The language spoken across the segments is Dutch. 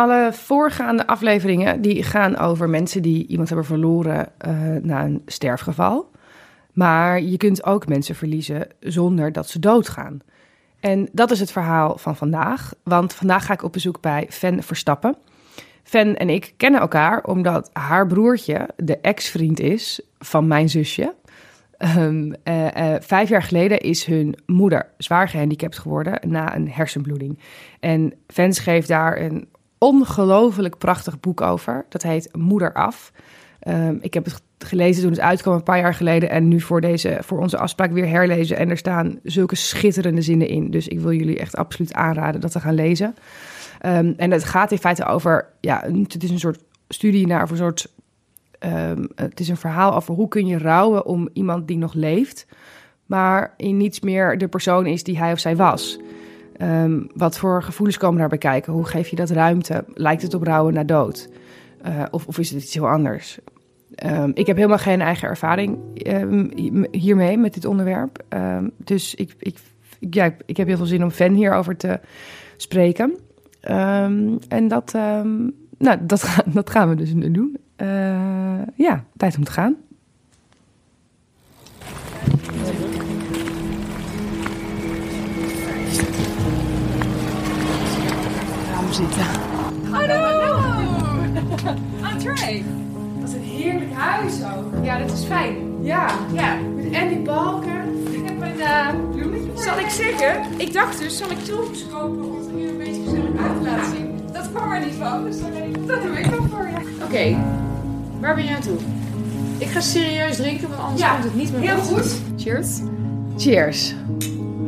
Alle voorgaande afleveringen die gaan over mensen die iemand hebben verloren uh, na een sterfgeval. Maar je kunt ook mensen verliezen zonder dat ze doodgaan. En dat is het verhaal van vandaag. Want vandaag ga ik op bezoek bij Fen Verstappen. Fen en ik kennen elkaar omdat haar broertje de ex-vriend is van mijn zusje. Um, uh, uh, vijf jaar geleden is hun moeder zwaar gehandicapt geworden na een hersenbloeding. En Fen schreef daar een ongelooflijk prachtig boek over. Dat heet Moeder af. Um, ik heb het gelezen toen het uitkwam een paar jaar geleden en nu voor, deze, voor onze afspraak weer herlezen. En er staan zulke schitterende zinnen in. Dus ik wil jullie echt absoluut aanraden dat te gaan lezen. Um, en het gaat in feite over, ja, het is een soort studie naar een soort, um, het is een verhaal over hoe kun je rouwen om iemand die nog leeft, maar in niets meer de persoon is die hij of zij was. Um, wat voor gevoelens komen daarbij kijken? Hoe geef je dat ruimte? Lijkt het op rouwen na dood? Uh, of, of is het iets heel anders? Um, ik heb helemaal geen eigen ervaring um, hiermee met dit onderwerp. Dus ik, ik, ja, ik heb heel veel zin om Fan hierover te spreken. en dat, nou, dat, dat gaan we dus nu doen. Uh, ja, tijd om te gaan. Gaan zitten. Hallo! Entree! heerlijk huis ook. Ja, dat is fijn. Ja, Ja. en die balken. Ik heb een uh, Bloemetje. Zal ik zeggen? Ik dacht dus, zal ik tools kopen om het hier een beetje gezellig uit te laten zien? Dat kwam er niet van, dus dan denk ik, dat doe ik wel voor je. Oké, waar ben je aan toe? Ik ga serieus drinken, want anders Ja, komt het niet meer heel goed. Cheers. Cheers.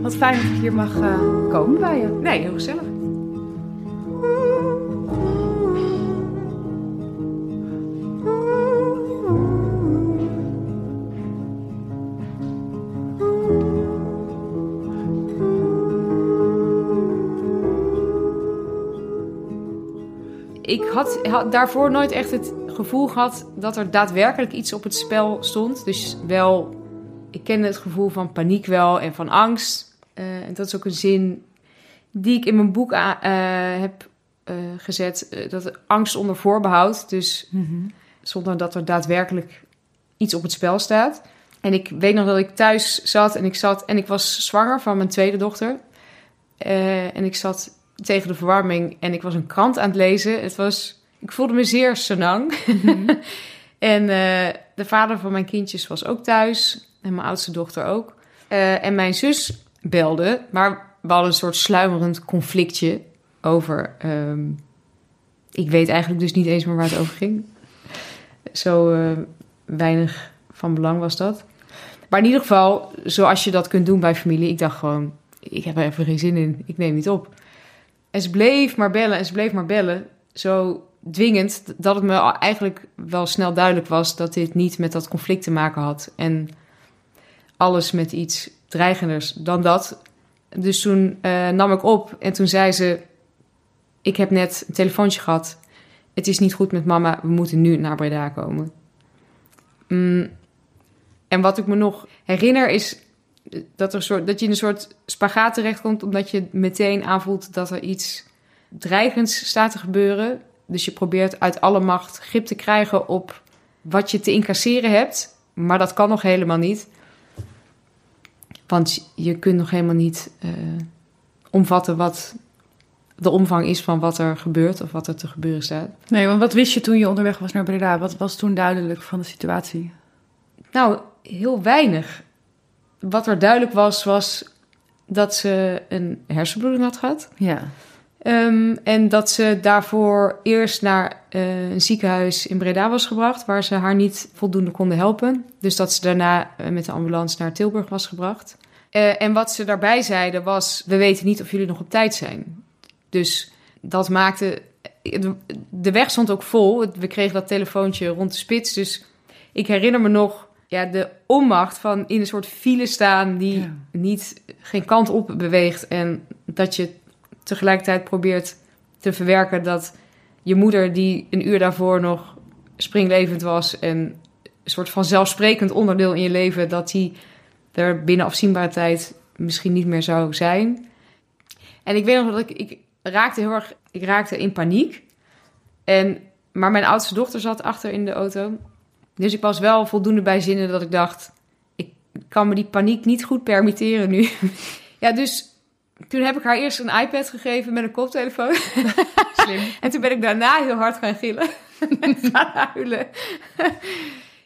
Wat fijn dat ik hier mag uh, komen bij je. Nee, heel gezellig. Ik had, had, daarvoor nooit echt het gevoel gehad dat er daadwerkelijk iets op het spel stond. Dus wel, ik kende het gevoel van paniek wel en van angst. Uh, en dat is ook een zin die ik in mijn boek uh, heb uh, gezet. dat angst onder voorbehoud. Dus mm -hmm. zonder dat er daadwerkelijk iets op het spel staat. En ik weet nog dat ik thuis zat en ik zat en ik was zwanger van mijn tweede dochter. en ik zat tegen de verwarming en ik was een krant aan het lezen. Het was, ik voelde me zeer senang. Mm -hmm. en uh, de vader van mijn kindjes was ook thuis en mijn oudste dochter ook. Uh, en mijn zus belde, maar we hadden een soort sluimerend conflictje over. Um, ik weet eigenlijk dus niet eens meer waar het over ging. Zo uh, weinig van belang was dat. Maar in ieder geval, zoals je dat kunt doen bij familie, ik dacht gewoon, ik heb er even geen zin in, ik neem niet op. En ze bleef maar bellen en ze bleef maar bellen. Zo dwingend dat het me eigenlijk wel snel duidelijk was dat dit niet met dat conflict te maken had. En alles met iets dreigenders dan dat. Dus toen uh, nam ik op en toen zei ze: Ik heb net een telefoontje gehad. Het is niet goed met mama, we moeten nu naar Breda komen. Mm. En wat ik me nog herinner is dat, er een soort, dat je in een soort spagaat terechtkomt, omdat je meteen aanvoelt dat er iets dreigends staat te gebeuren. Dus je probeert uit alle macht grip te krijgen op wat je te incasseren hebt, maar dat kan nog helemaal niet. Want je kunt nog helemaal niet uh, omvatten wat de omvang is van wat er gebeurt of wat er te gebeuren staat. Nee, want wat wist je toen je onderweg was naar Breda? Wat was toen duidelijk van de situatie? Nou, heel weinig wat er duidelijk was, was dat ze een hersenbloeding had gehad. Ja. Um, en dat ze daarvoor eerst naar uh, een ziekenhuis in Breda was gebracht, waar ze haar niet voldoende konden helpen. Dus dat ze daarna uh, met de ambulance naar Tilburg was gebracht. Uh, en wat ze daarbij zeiden was: We weten niet of jullie nog op tijd zijn. Dus dat maakte. De weg stond ook vol. We kregen dat telefoontje rond de spits. Dus ik herinner me nog ja, de onmacht van in een soort file staan die ja. niet geen kant op beweegt. En dat je tegelijkertijd probeert te verwerken dat je moeder, die een uur daarvoor nog springlevend was en een soort van zelfsprekend onderdeel in je leven, dat die er binnen afzienbare tijd misschien niet meer zou zijn. En ik weet nog dat ik, ik raakte heel erg, ik raakte in paniek. En, maar mijn oudste dochter zat achter in de auto. Dus ik was wel voldoende bij zinnen dat ik dacht... ik kan me die paniek niet goed permitteren nu. ja, dus toen heb ik haar eerst een iPad gegeven met een koptelefoon. Slim. En toen ben ik daarna heel hard gaan gillen en gaan huilen.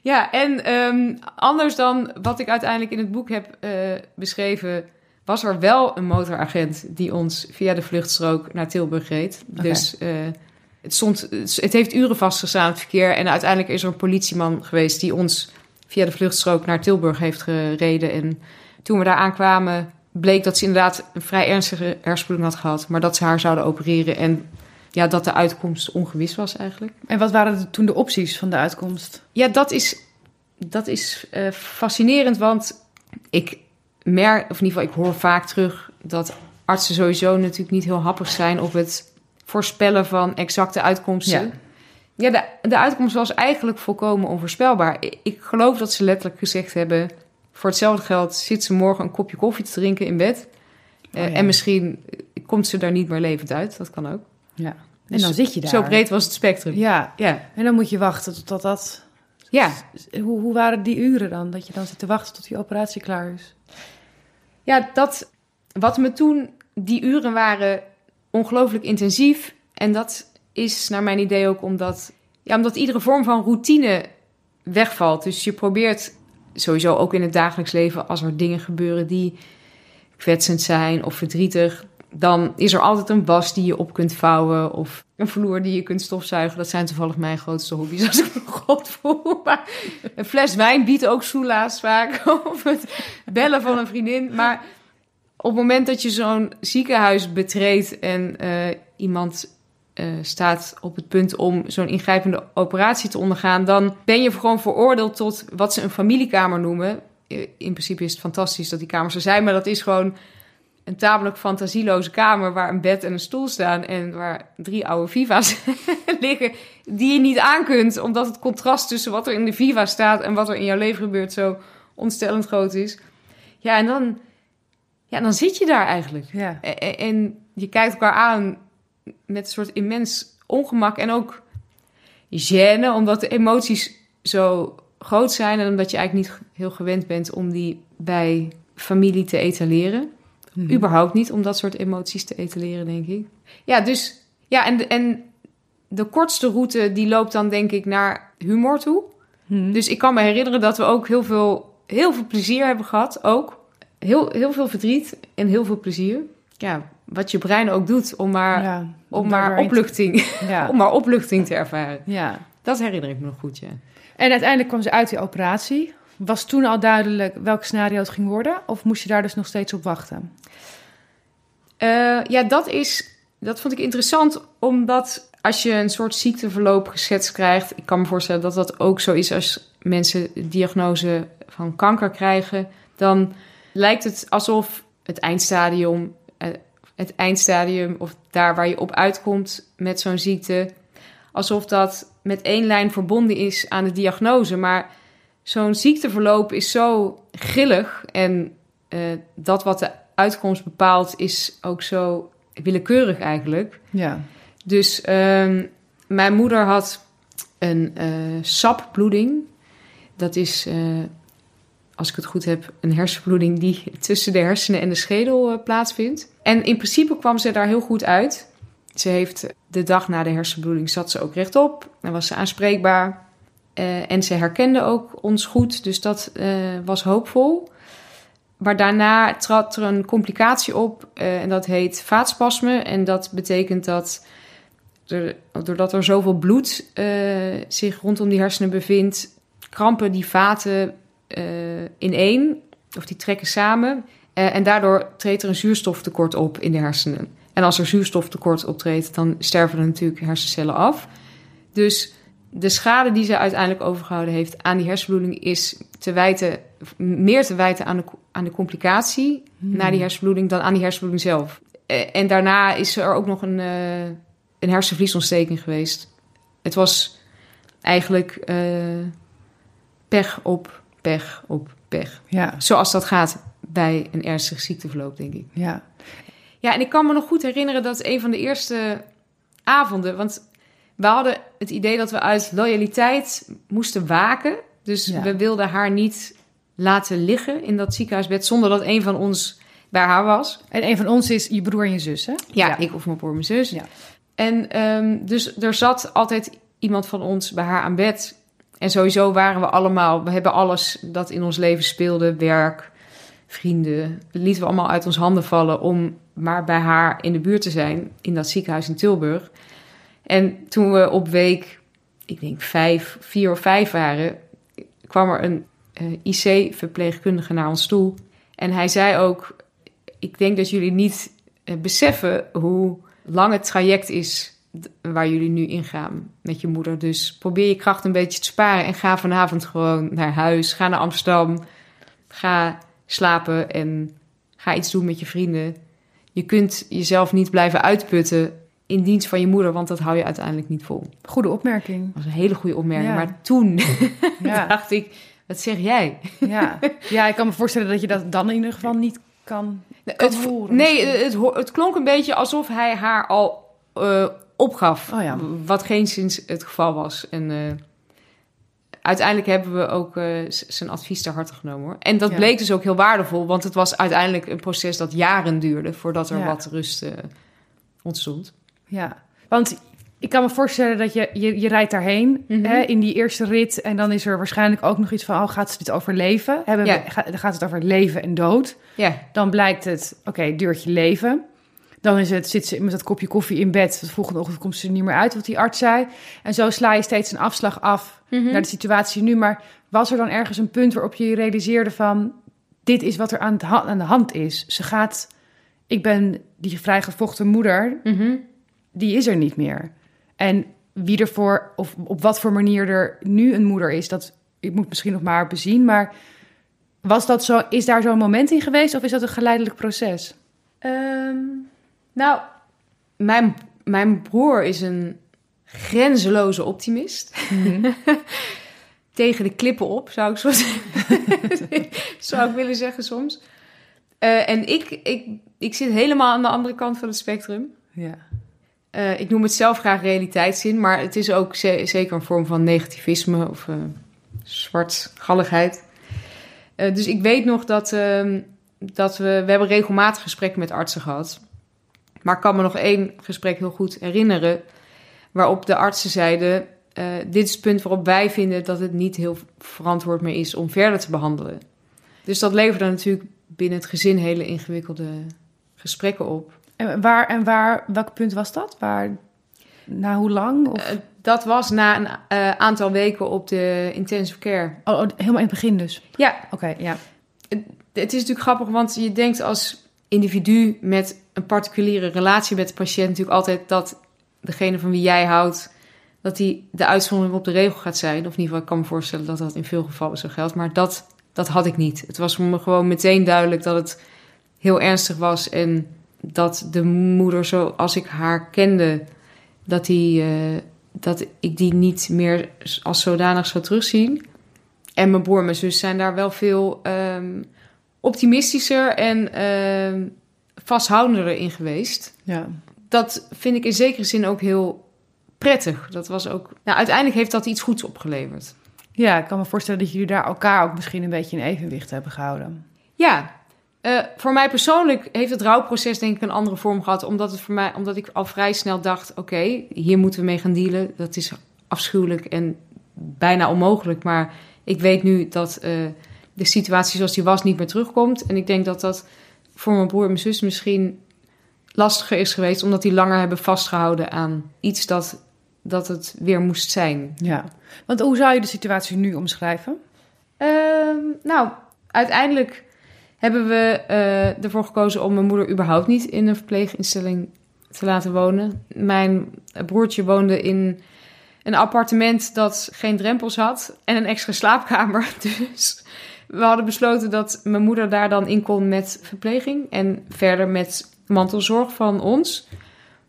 ja, en ehm, anders dan wat ik uiteindelijk in het boek heb eh, beschreven... was er wel een motoragent die ons via de vluchtstrook naar Tilburg reed. Dus eh, het, stond, het heeft uren vastgestaan, het verkeer. En uiteindelijk is er een politieman geweest die ons via de vluchtstrook naar Tilburg heeft gereden. En toen we daar aankwamen, bleek dat ze inderdaad een vrij ernstige hersenbloeding had gehad. Maar dat ze haar zouden opereren en ja, dat de uitkomst ongewis was eigenlijk. En wat waren de- toen de opties van de uitkomst? Ja, dat is, dat is eh, fascinerend, want ik merk, of in ieder geval, ik hoor vaak terug dat artsen sowieso natuurlijk niet heel happig zijn op het voorspellen van exacte uitkomsten. Ja. Ja, de, de uitkomst was eigenlijk volkomen onvoorspelbaar. Ik, ik geloof dat ze letterlijk gezegd hebben: voor hetzelfde geld zit ze morgen een kopje koffie te drinken in bed. Eh, Oh ja. En misschien komt ze daar niet meer levend uit. Dat kan ook. Ja. En Dus dan zit je daar. Zo breed was het spectrum. Ja. Ja, En dan moet je wachten totdat dat... ja. Hoe, hoe waren die uren dan? Dat je dan zit te wachten tot die operatie klaar is? Ja, dat, wat me toen, die uren waren ongelooflijk intensief. En dat is naar mijn idee ook omdat, ja, omdat iedere vorm van routine wegvalt. Dus je probeert sowieso ook in het dagelijks leven, als er dingen gebeuren die kwetsend zijn of verdrietig, dan is er altijd een was die je op kunt vouwen of een vloer die je kunt stofzuigen. Dat zijn toevallig mijn grootste hobby's als ik me god voel. Maar een fles wijn biedt ook soelaas vaak. Of het bellen van een vriendin. Maar op het moment dat je zo'n ziekenhuis betreedt en eh, iemand eh, staat op het punt om zo'n ingrijpende operatie te ondergaan, dan ben je gewoon veroordeeld tot wat ze een familiekamer noemen. Eh, In principe is het fantastisch dat die kamers er zijn, maar dat is gewoon een tamelijk fantasieloze kamer waar een bed en een stoel staan en waar drie oude Viva's liggen die je niet aan kunt, omdat het contrast tussen wat er in de Viva staat en wat er in jouw leven gebeurt zo ontstellend groot is. Ja, en dan, ja, dan zit je daar eigenlijk. Ja. En, je kijkt elkaar aan met een soort immens ongemak en ook gêne, omdat de emoties zo groot zijn en omdat je eigenlijk niet heel gewend bent om die bij familie te etaleren. Mhm. Überhaupt niet om dat soort emoties te etaleren, denk ik. Ja, dus ja, en, de- en de kortste route die loopt dan denk ik naar humor toe. Mhm. Dus ik kan me herinneren dat we ook heel veel, heel veel plezier hebben gehad. Ook heel, heel veel verdriet en heel veel plezier. Ja, wat je brein ook doet om maar, ja, om maar opluchting, Ja. om maar opluchting te ervaren. ja. Dat herinner ik me nog goed, ja. En uiteindelijk kwam ze uit die operatie. Was toen al duidelijk welk scenario het ging worden? Of moest je daar dus nog steeds op wachten? Eh, ja, dat is. Dat vond ik interessant, omdat als je een soort ziekteverloop geschetst krijgt, ik kan me voorstellen dat dat ook zo is als mensen diagnose van kanker krijgen, dan lijkt het alsof het eindstadium, eh, het eindstadium of daar waar je op uitkomt met zo'n ziekte, alsof dat met één lijn verbonden is aan de diagnose. Maar zo'n ziekteverloop is zo grillig en eh, dat wat de uitkomst bepaalt is ook zo willekeurig eigenlijk. Ja. Dus ehm, mijn moeder had een eh sapbloeding. Dat is, als ik het goed heb, een hersenbloeding die tussen de hersenen en de schedel eh, plaatsvindt. En in principe kwam ze daar heel goed uit. Ze heeft de dag na de hersenbloeding zat ze ook rechtop en was ze aanspreekbaar. Eh, en ze herkende ook ons goed, dus dat eh, was hoopvol. Maar daarna trad er een complicatie op eh, en dat heet vaatspasme. En dat betekent dat er, doordat er zoveel bloed eh, zich rondom die hersenen bevindt, krampen die vaten eh ineen, of die trekken samen. Eh, en daardoor treedt er een zuurstoftekort op in de hersenen. En als er zuurstoftekort optreedt, dan sterven er natuurlijk hersencellen af. Dus de schade die ze uiteindelijk overgehouden heeft aan die hersenbloeding is te wijten, meer te wijten aan de, aan de complicatie na die hersenbloeding dan aan die hersenbloeding zelf. Eh, En daarna is er ook nog een, een hersenvliesontsteking geweest. Het was eigenlijk pech op pech op pech. Ja. Zoals dat gaat bij een ernstig ziekteverloop, denk ik. Ja. Ja, en ik kan me nog goed herinneren dat een van de eerste avonden, want we hadden het idee dat we uit loyaliteit moesten waken. Dus Ja. we wilden haar niet laten liggen in dat ziekenhuisbed zonder dat een van ons bij haar was. En een van ons is je broer en je zus, hè? Ja, ik of mijn broer, mijn zus. Ja. En ehm, dus er zat altijd iemand van ons bij haar aan bed. En sowieso waren we allemaal, we hebben alles dat in ons leven speelde, werk, vrienden, lieten we allemaal uit ons handen vallen om maar bij haar in de buurt te zijn in dat ziekenhuis in Tilburg. En toen we op week, ik denk vijf, vier of vijf waren, kwam er een eh, IC-verpleegkundige naar ons toe. En hij zei ook, ik denk dat jullie niet eh, beseffen hoe lang het traject is waar jullie nu ingaan met je moeder. Dus probeer je kracht een beetje te sparen en ga vanavond gewoon naar huis. Ga naar Amsterdam. Ga slapen en ga iets doen met je vrienden. Je kunt jezelf niet blijven uitputten in dienst van je moeder, want dat hou je uiteindelijk niet vol. Dat Goede opmerking. was een hele goede opmerking. Ja. Maar toen Ja. dacht ik, wat zeg jij? Ja. ja, ik kan me voorstellen dat je dat dan in ieder geval niet kan. Het, horen nee, het, het klonk een beetje alsof hij haar al eh, opgaf. Oh ja. Wat geen sinds het geval was. En eh, uiteindelijk hebben we ook eh, zijn advies ter harte genomen hoor. En dat Ja. bleek dus ook heel waardevol. Want het was uiteindelijk een proces dat jaren duurde voordat er Ja. wat rust eh, ontstond. Ja, want ik kan me voorstellen dat je, je, je rijdt daarheen Mhm. hè, in die eerste rit. En dan is er waarschijnlijk ook nog iets van, oh, gaat ze dit overleven? Hebben Ja. we, gaat het over leven en dood. Ja, Dan blijkt het, oké, duurt je leven. Dan is het, zit ze met dat kopje koffie in bed. De volgende ochtend komt ze er niet meer uit, wat die arts zei. En zo sla je steeds een afslag af Mhm. naar de situatie nu. Maar was er dan ergens een punt waarop je je realiseerde van... dit is wat er aan, aan de hand is. Ze gaat... Ik ben die vrijgevochten moeder Mhm. die is er niet meer. En wie ervoor, of op wat voor manier er nu een moeder is, dat ik moet misschien nog maar bezien. Maar was dat zo, is daar zo'n moment in geweest of is dat een geleidelijk proces? Ehm, nou, mijn, mijn broer is een grenzeloze optimist. Tegen de klippen op, zou ik zo zeggen. zou ik willen zeggen soms. Eh, en ik, ik, ik zit helemaal aan de andere kant van het spectrum. Ja. Eh, ik noem het zelf graag realiteitszin, maar het is ook ze- zeker een vorm van negativisme of eh zwartgalligheid. Dus ik weet nog dat, ehm, dat we, we hebben regelmatig gesprekken met artsen gehad. Maar ik kan me nog één gesprek heel goed herinneren, waarop de artsen zeiden: eh, Dit is het punt waarop wij vinden dat het niet heel verantwoord meer is om verder te behandelen. Dus dat leverde natuurlijk binnen het gezin hele ingewikkelde gesprekken op. En waar, en waar, welk punt was dat? Waar, na hoe lang? Of, Eh, dat was na een eh, aantal weken op de intensive care. oh, oh, helemaal in het begin dus. Ja, Oké, ja. het is natuurlijk grappig, want je denkt als individu met een particuliere relatie met de patiënt natuurlijk altijd dat degene van wie jij houdt, dat die de uitzondering op de regel gaat zijn. Of in ieder geval, ik kan me voorstellen dat dat in veel gevallen zo geldt. Maar dat, dat had ik niet. Het was voor me gewoon meteen duidelijk dat het heel ernstig was en dat de moeder zoals ik haar kende, dat, die, eh, dat ik die niet meer als zodanig zou terugzien. En mijn broer en mijn zus zijn daar wel veel ehm, optimistischer en ehm, vasthoudender in geweest. ja. Dat vind ik in zekere zin ook heel prettig. Dat was ook. Nou, uiteindelijk heeft dat iets goeds opgeleverd. Ja, ik kan me voorstellen dat jullie daar elkaar ook misschien een beetje in evenwicht hebben gehouden. Ja. eh, voor mij persoonlijk heeft het rouwproces denk ik een andere vorm gehad. Omdat, het voor mij, omdat ik al vrij snel dacht... oké, hier moeten we mee gaan dealen. Dat is afschuwelijk en bijna onmogelijk. Maar ik weet nu dat eh, de situatie zoals die was niet meer terugkomt. En ik denk dat dat voor mijn broer en mijn zus misschien lastiger is geweest... omdat die langer hebben vastgehouden aan iets dat, dat het weer moest zijn. Ja. Want hoe zou je de situatie nu omschrijven? Ehm, nou, uiteindelijk hebben we eh, ervoor gekozen om mijn moeder überhaupt niet in een verpleeginstelling te laten wonen. Mijn broertje woonde in een appartement dat geen drempels had en een extra slaapkamer. Dus we hadden besloten dat mijn moeder daar dan in kon met verpleging en verder met mantelzorg van ons.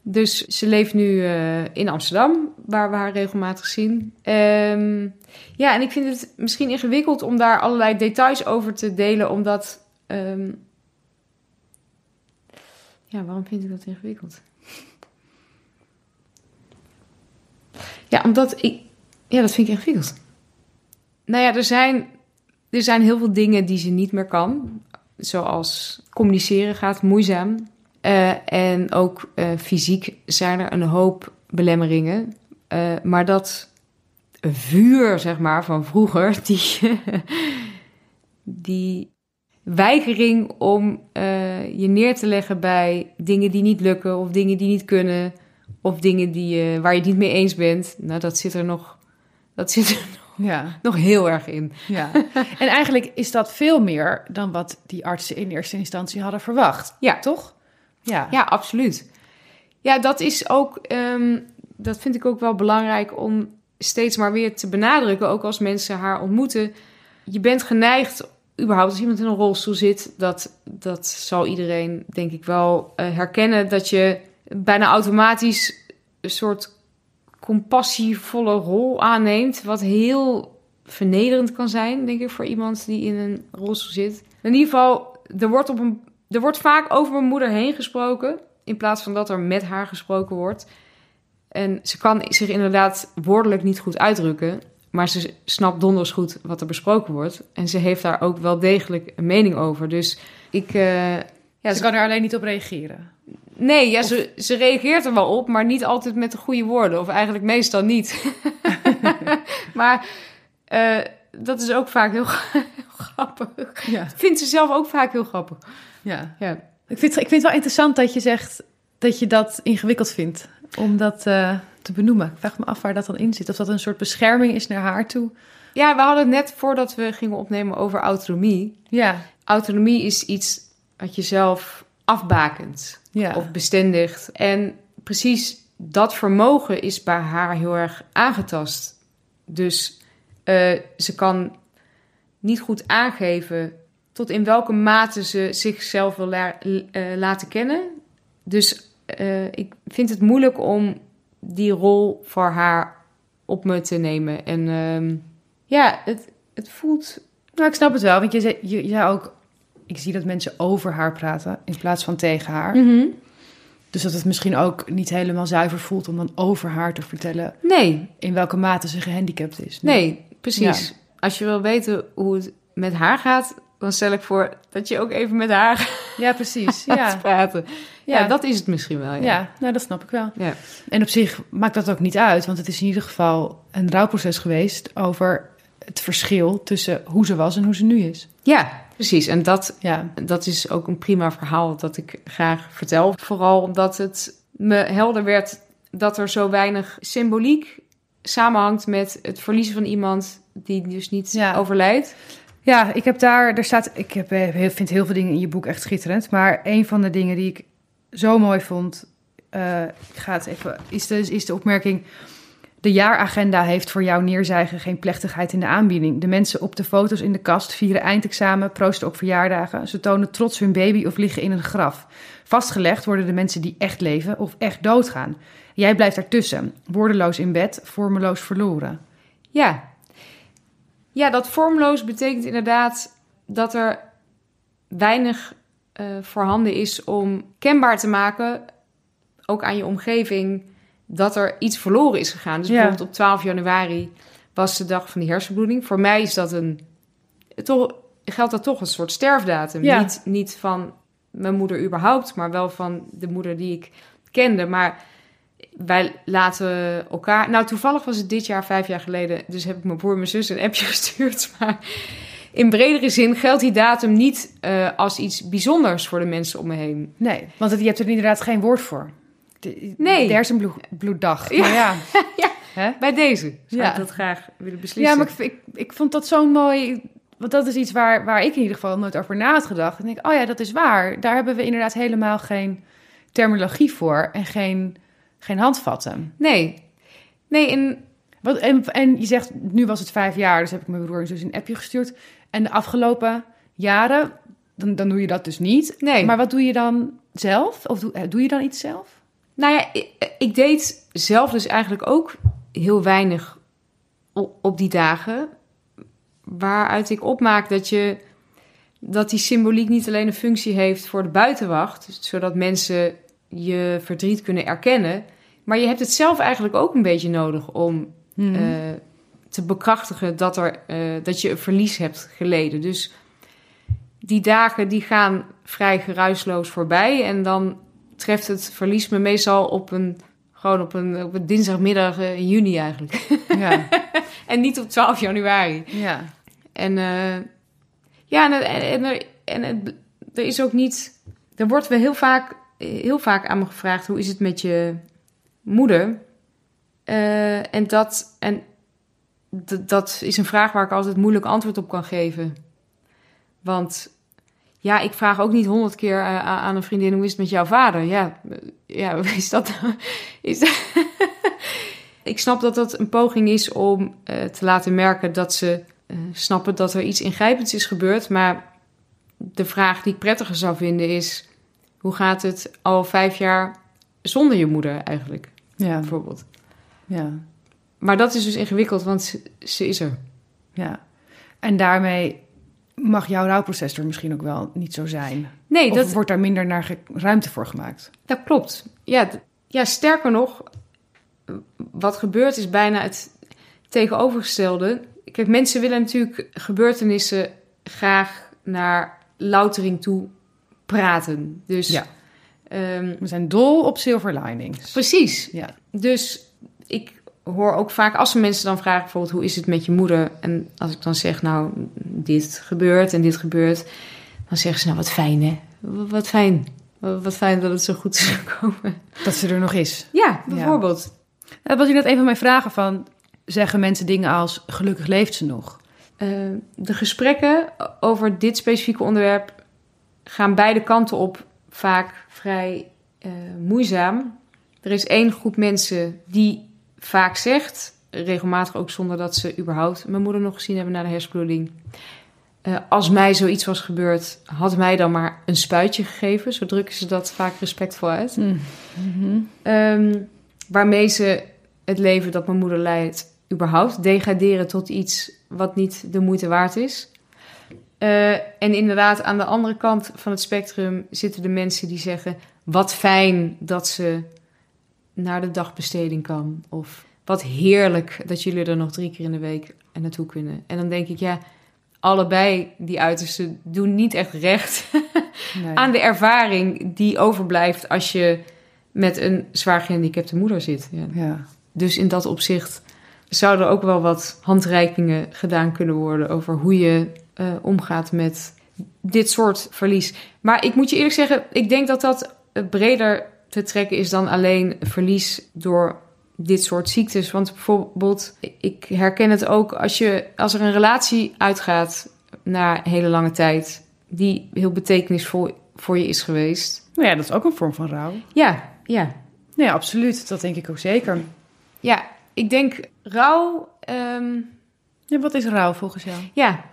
Dus ze leeft nu eh, in Amsterdam, waar we haar regelmatig zien. Ehm, ja, en ik vind het misschien ingewikkeld om daar allerlei details over te delen, omdat. ehm, Ja, waarom vind ik dat ingewikkeld? Ja, omdat ik... Ja, dat vind ik ingewikkeld. Nou ja, er zijn, er zijn heel veel dingen die ze niet meer kan. Zoals communiceren gaat moeizaam. Eh, en ook eh, fysiek zijn er een hoop belemmeringen. Eh, maar dat vuur, zeg maar, van vroeger, die, die weigering om je neer te leggen bij dingen die niet lukken of dingen die niet kunnen of dingen die, waar je het niet mee eens bent, nou, dat zit er nog, dat zit er Ja, nog heel erg in. ja. en eigenlijk is dat veel meer dan wat die artsen in eerste instantie hadden verwacht. Ja. Toch? Ja. Ja, absoluut. Ja, dat is ook, ehm, dat vind ik ook wel belangrijk om steeds maar weer te benadrukken, ook als mensen haar ontmoeten. Je bent geneigd, überhaupt als iemand in een rolstoel zit, dat, dat zal iedereen denk ik wel eh, herkennen, dat je bijna automatisch een soort compassievolle rol aanneemt, wat heel vernederend kan zijn, denk ik, voor iemand die in een rolstoel zit. In ieder geval, er wordt, op een, er wordt vaak over mijn moeder heen gesproken, in plaats van dat er met haar gesproken wordt. En ze kan zich inderdaad woordelijk niet goed uitdrukken, maar ze snapt donders goed wat er besproken wordt. En ze heeft daar ook wel degelijk een mening over. Dus ik... eh, ja, Ze kan er alleen niet op reageren. Nee, ja, ze, ze reageert er wel op, maar niet altijd met de goede woorden. Of eigenlijk meestal niet. maar eh, dat is ook vaak heel, heel grappig. Ja. Vindt ze zelf ook vaak heel grappig. ja. Ja. Ik vind, ik vind het wel interessant dat je zegt dat je dat ingewikkeld vindt om dat eh, te benoemen. Ik vraag me af waar dat dan in zit. Of dat een soort bescherming is naar haar toe. ja, we hadden het net voordat we gingen opnemen over autonomie. Ja, Autonomie is iets wat je zelf afbakent ja. of bestendigt. En precies dat vermogen is bij haar heel erg aangetast. Dus eh, ze kan niet goed aangeven tot in welke mate ze zichzelf wil la- eh, laten kennen. Dus eh, ik vind het moeilijk om die rol voor haar op me te nemen. En ehm, ja, het, het voelt. Nou, ik snap het wel, want je zei, je, je zei ook... Ik zie dat mensen over haar praten in plaats van tegen haar. Dus dat het misschien ook niet helemaal zuiver voelt om dan over haar te vertellen... Nee, in welke mate ze gehandicapt is. Nee, precies. Als je wil weten hoe het met haar gaat, dan stel ik voor dat je ook even met haar Ja, precies. gaat Ja, praten. Ja. ja. dat is het misschien wel. Ja. ja, nou dat snap ik wel. Ja. En op zich maakt dat ook niet uit, want het is in ieder geval een rouwproces geweest over het verschil tussen hoe ze was en hoe ze nu is. Ja, precies. En dat, Ja, dat is ook een prima verhaal dat ik graag vertel. Vooral omdat het me helder werd dat er zo weinig symboliek samenhangt met het verliezen van iemand die dus niet Ja. overlijdt. ja ik heb daar, er staat, ik heb, eh, heel- vind heel veel dingen in je boek echt schitterend, maar een van de dingen die ik zo mooi vond, eh, ik ga het even, is de, is de opmerking. De jaaragenda heeft voor jouw neerzijgen geen plechtigheid in de aanbieding. De mensen op de foto's in de kast vieren eindexamen, proosten op verjaardagen. Ze tonen trots hun baby of liggen in een graf. Vastgelegd worden de mensen die echt leven of echt doodgaan. Jij blijft ertussen, woordeloos in bed, vormeloos verloren. Ja. Ja, dat vormloos betekent inderdaad dat er weinig eh, voorhanden is om kenbaar te maken, ook aan je omgeving, dat er iets verloren is gegaan. Dus Ja. bijvoorbeeld op 12 januari was de dag van die hersenbloeding. Voor mij is dat een, toch, geldt dat toch een soort sterfdatum. Ja. Niet, niet van mijn moeder überhaupt, maar wel van de moeder die ik kende. Maar wij laten elkaar... Nou, toevallig was het dit jaar, vijf jaar geleden... dus heb ik mijn broer en mijn zus een appje gestuurd. Maar in bredere zin geldt die datum niet eh, als iets bijzonders voor de mensen om me heen. Nee, want het- je hebt er inderdaad geen woord voor. Nee. De hersenbloeddag. Ja. Maar ja. Ja. Hè? Bij deze zou Ja. ik dat graag willen beslissen. Ja, maar ik, ik, ik vond dat zo mooi. Want dat is iets waar, waar ik in ieder geval nooit over na had gedacht. En ik oh ja, dat is waar. Daar hebben we inderdaad helemaal geen terminologie voor en geen, geen handvatten. Nee. Nee, en Wat, en, en je zegt, nu was het vijf jaar, dus heb ik mijn broer en zus een appje gestuurd. En de afgelopen jaren, dan, dan doe je dat dus niet. nee. Maar wat doe je dan zelf? Of doe, doe je dan iets zelf? Nou ja, ik, ik deed zelf dus eigenlijk ook heel weinig op, die dagen. Waaruit ik opmaak dat je dat die symboliek niet alleen een functie heeft voor de buitenwacht, zodat mensen je verdriet kunnen erkennen, Maar je hebt het zelf eigenlijk ook een beetje nodig om Mhm. eh, te bekrachtigen dat, er, eh, dat je een verlies hebt geleden. Dus die dagen die gaan vrij geruisloos voorbij. En dan treft het verlies me meestal op een, gewoon op een, op een dinsdagmiddag eh, in juni eigenlijk. ja. en niet op 12 januari. ja. En eh, ja, en, en, en, er, en het, er is ook niet. Er wordt wel heel vaak, heel vaak aan me gevraagd: hoe is het met je moeder? Eh, en dat, en dat is een vraag waar ik altijd moeilijk antwoord op kan geven. Want ja, ik vraag ook niet honderd keer eh, aan een vriendin: hoe is het met jouw vader? Ja, eh, ja is dat. Is dat ik snap dat dat een poging is om eh, te laten merken dat ze snappen dat er iets ingrijpends is gebeurd. Maar de vraag die ik prettiger zou vinden is: hoe gaat het al vijf jaar zonder je moeder eigenlijk, Ja. bijvoorbeeld? Ja. Maar dat is dus ingewikkeld, want ze, ze is er. Ja. En daarmee mag jouw rouwproces er misschien ook wel niet zo zijn. Nee, of dat, wordt daar minder naar ruimte voor gemaakt? dat klopt. Ja, ja, sterker nog, wat gebeurt is bijna het tegenovergestelde. Kijk, mensen willen natuurlijk gebeurtenissen graag naar loutering toe praten. Dus Ja. ehm, We zijn dol op silver linings. precies. Ja. Dus ik hoor ook vaak, als mensen dan vragen bijvoorbeeld... hoe is het met je moeder? En als ik dan zeg, nou, dit gebeurt en dit gebeurt... dan zeggen ze, nou, wat fijn, hè? Wat fijn. Wat fijn dat het zo goed is gekomen. Dat ze er nog is. Ja, bijvoorbeeld. Dat was net een van mijn vragen van... zeggen mensen dingen als gelukkig leeft ze nog? Eh, de gesprekken over dit specifieke onderwerp... gaan beide kanten op vaak vrij eh, moeizaam. Er is één groep mensen die vaak zegt... regelmatig ook zonder dat ze überhaupt mijn moeder nog gezien hebben na de hersenbloeding... eh, als mij zoiets was gebeurd, had mij dan maar een spuitje gegeven. Zo drukken ze dat vaak respectvol uit. Ehm, waarmee ze het leven dat mijn moeder leidt überhaupt degraderen tot iets wat niet de moeite waard is. Eh, en inderdaad, aan de andere kant van het spectrum zitten de mensen die zeggen: wat fijn dat ze naar de dagbesteding kan. Of wat heerlijk dat jullie er nog drie keer in de week naartoe kunnen. En dan denk ik, ja, allebei die uitersten doen niet echt recht Nee. aan de ervaring die overblijft als je met een zwaar gehandicapte moeder zit. Ja. Ja. Dus in dat opzicht zouden er ook wel wat handreikingen gedaan kunnen worden over hoe je eh, omgaat met dit soort verlies. Maar ik moet je eerlijk zeggen, ik denk dat dat eh, breder te trekken is dan alleen verlies door dit soort ziektes. Want bijvoorbeeld, ik herken het ook als, je, als er een relatie uitgaat na hele lange tijd, die heel betekenisvol voor je is geweest. Nou ja, dat is ook een vorm van rouw. Ja, ja. Nee, absoluut. Dat denk ik ook zeker. Ja, ik denk rouw. ehm, Ja, wat is rouw volgens jou? Ja,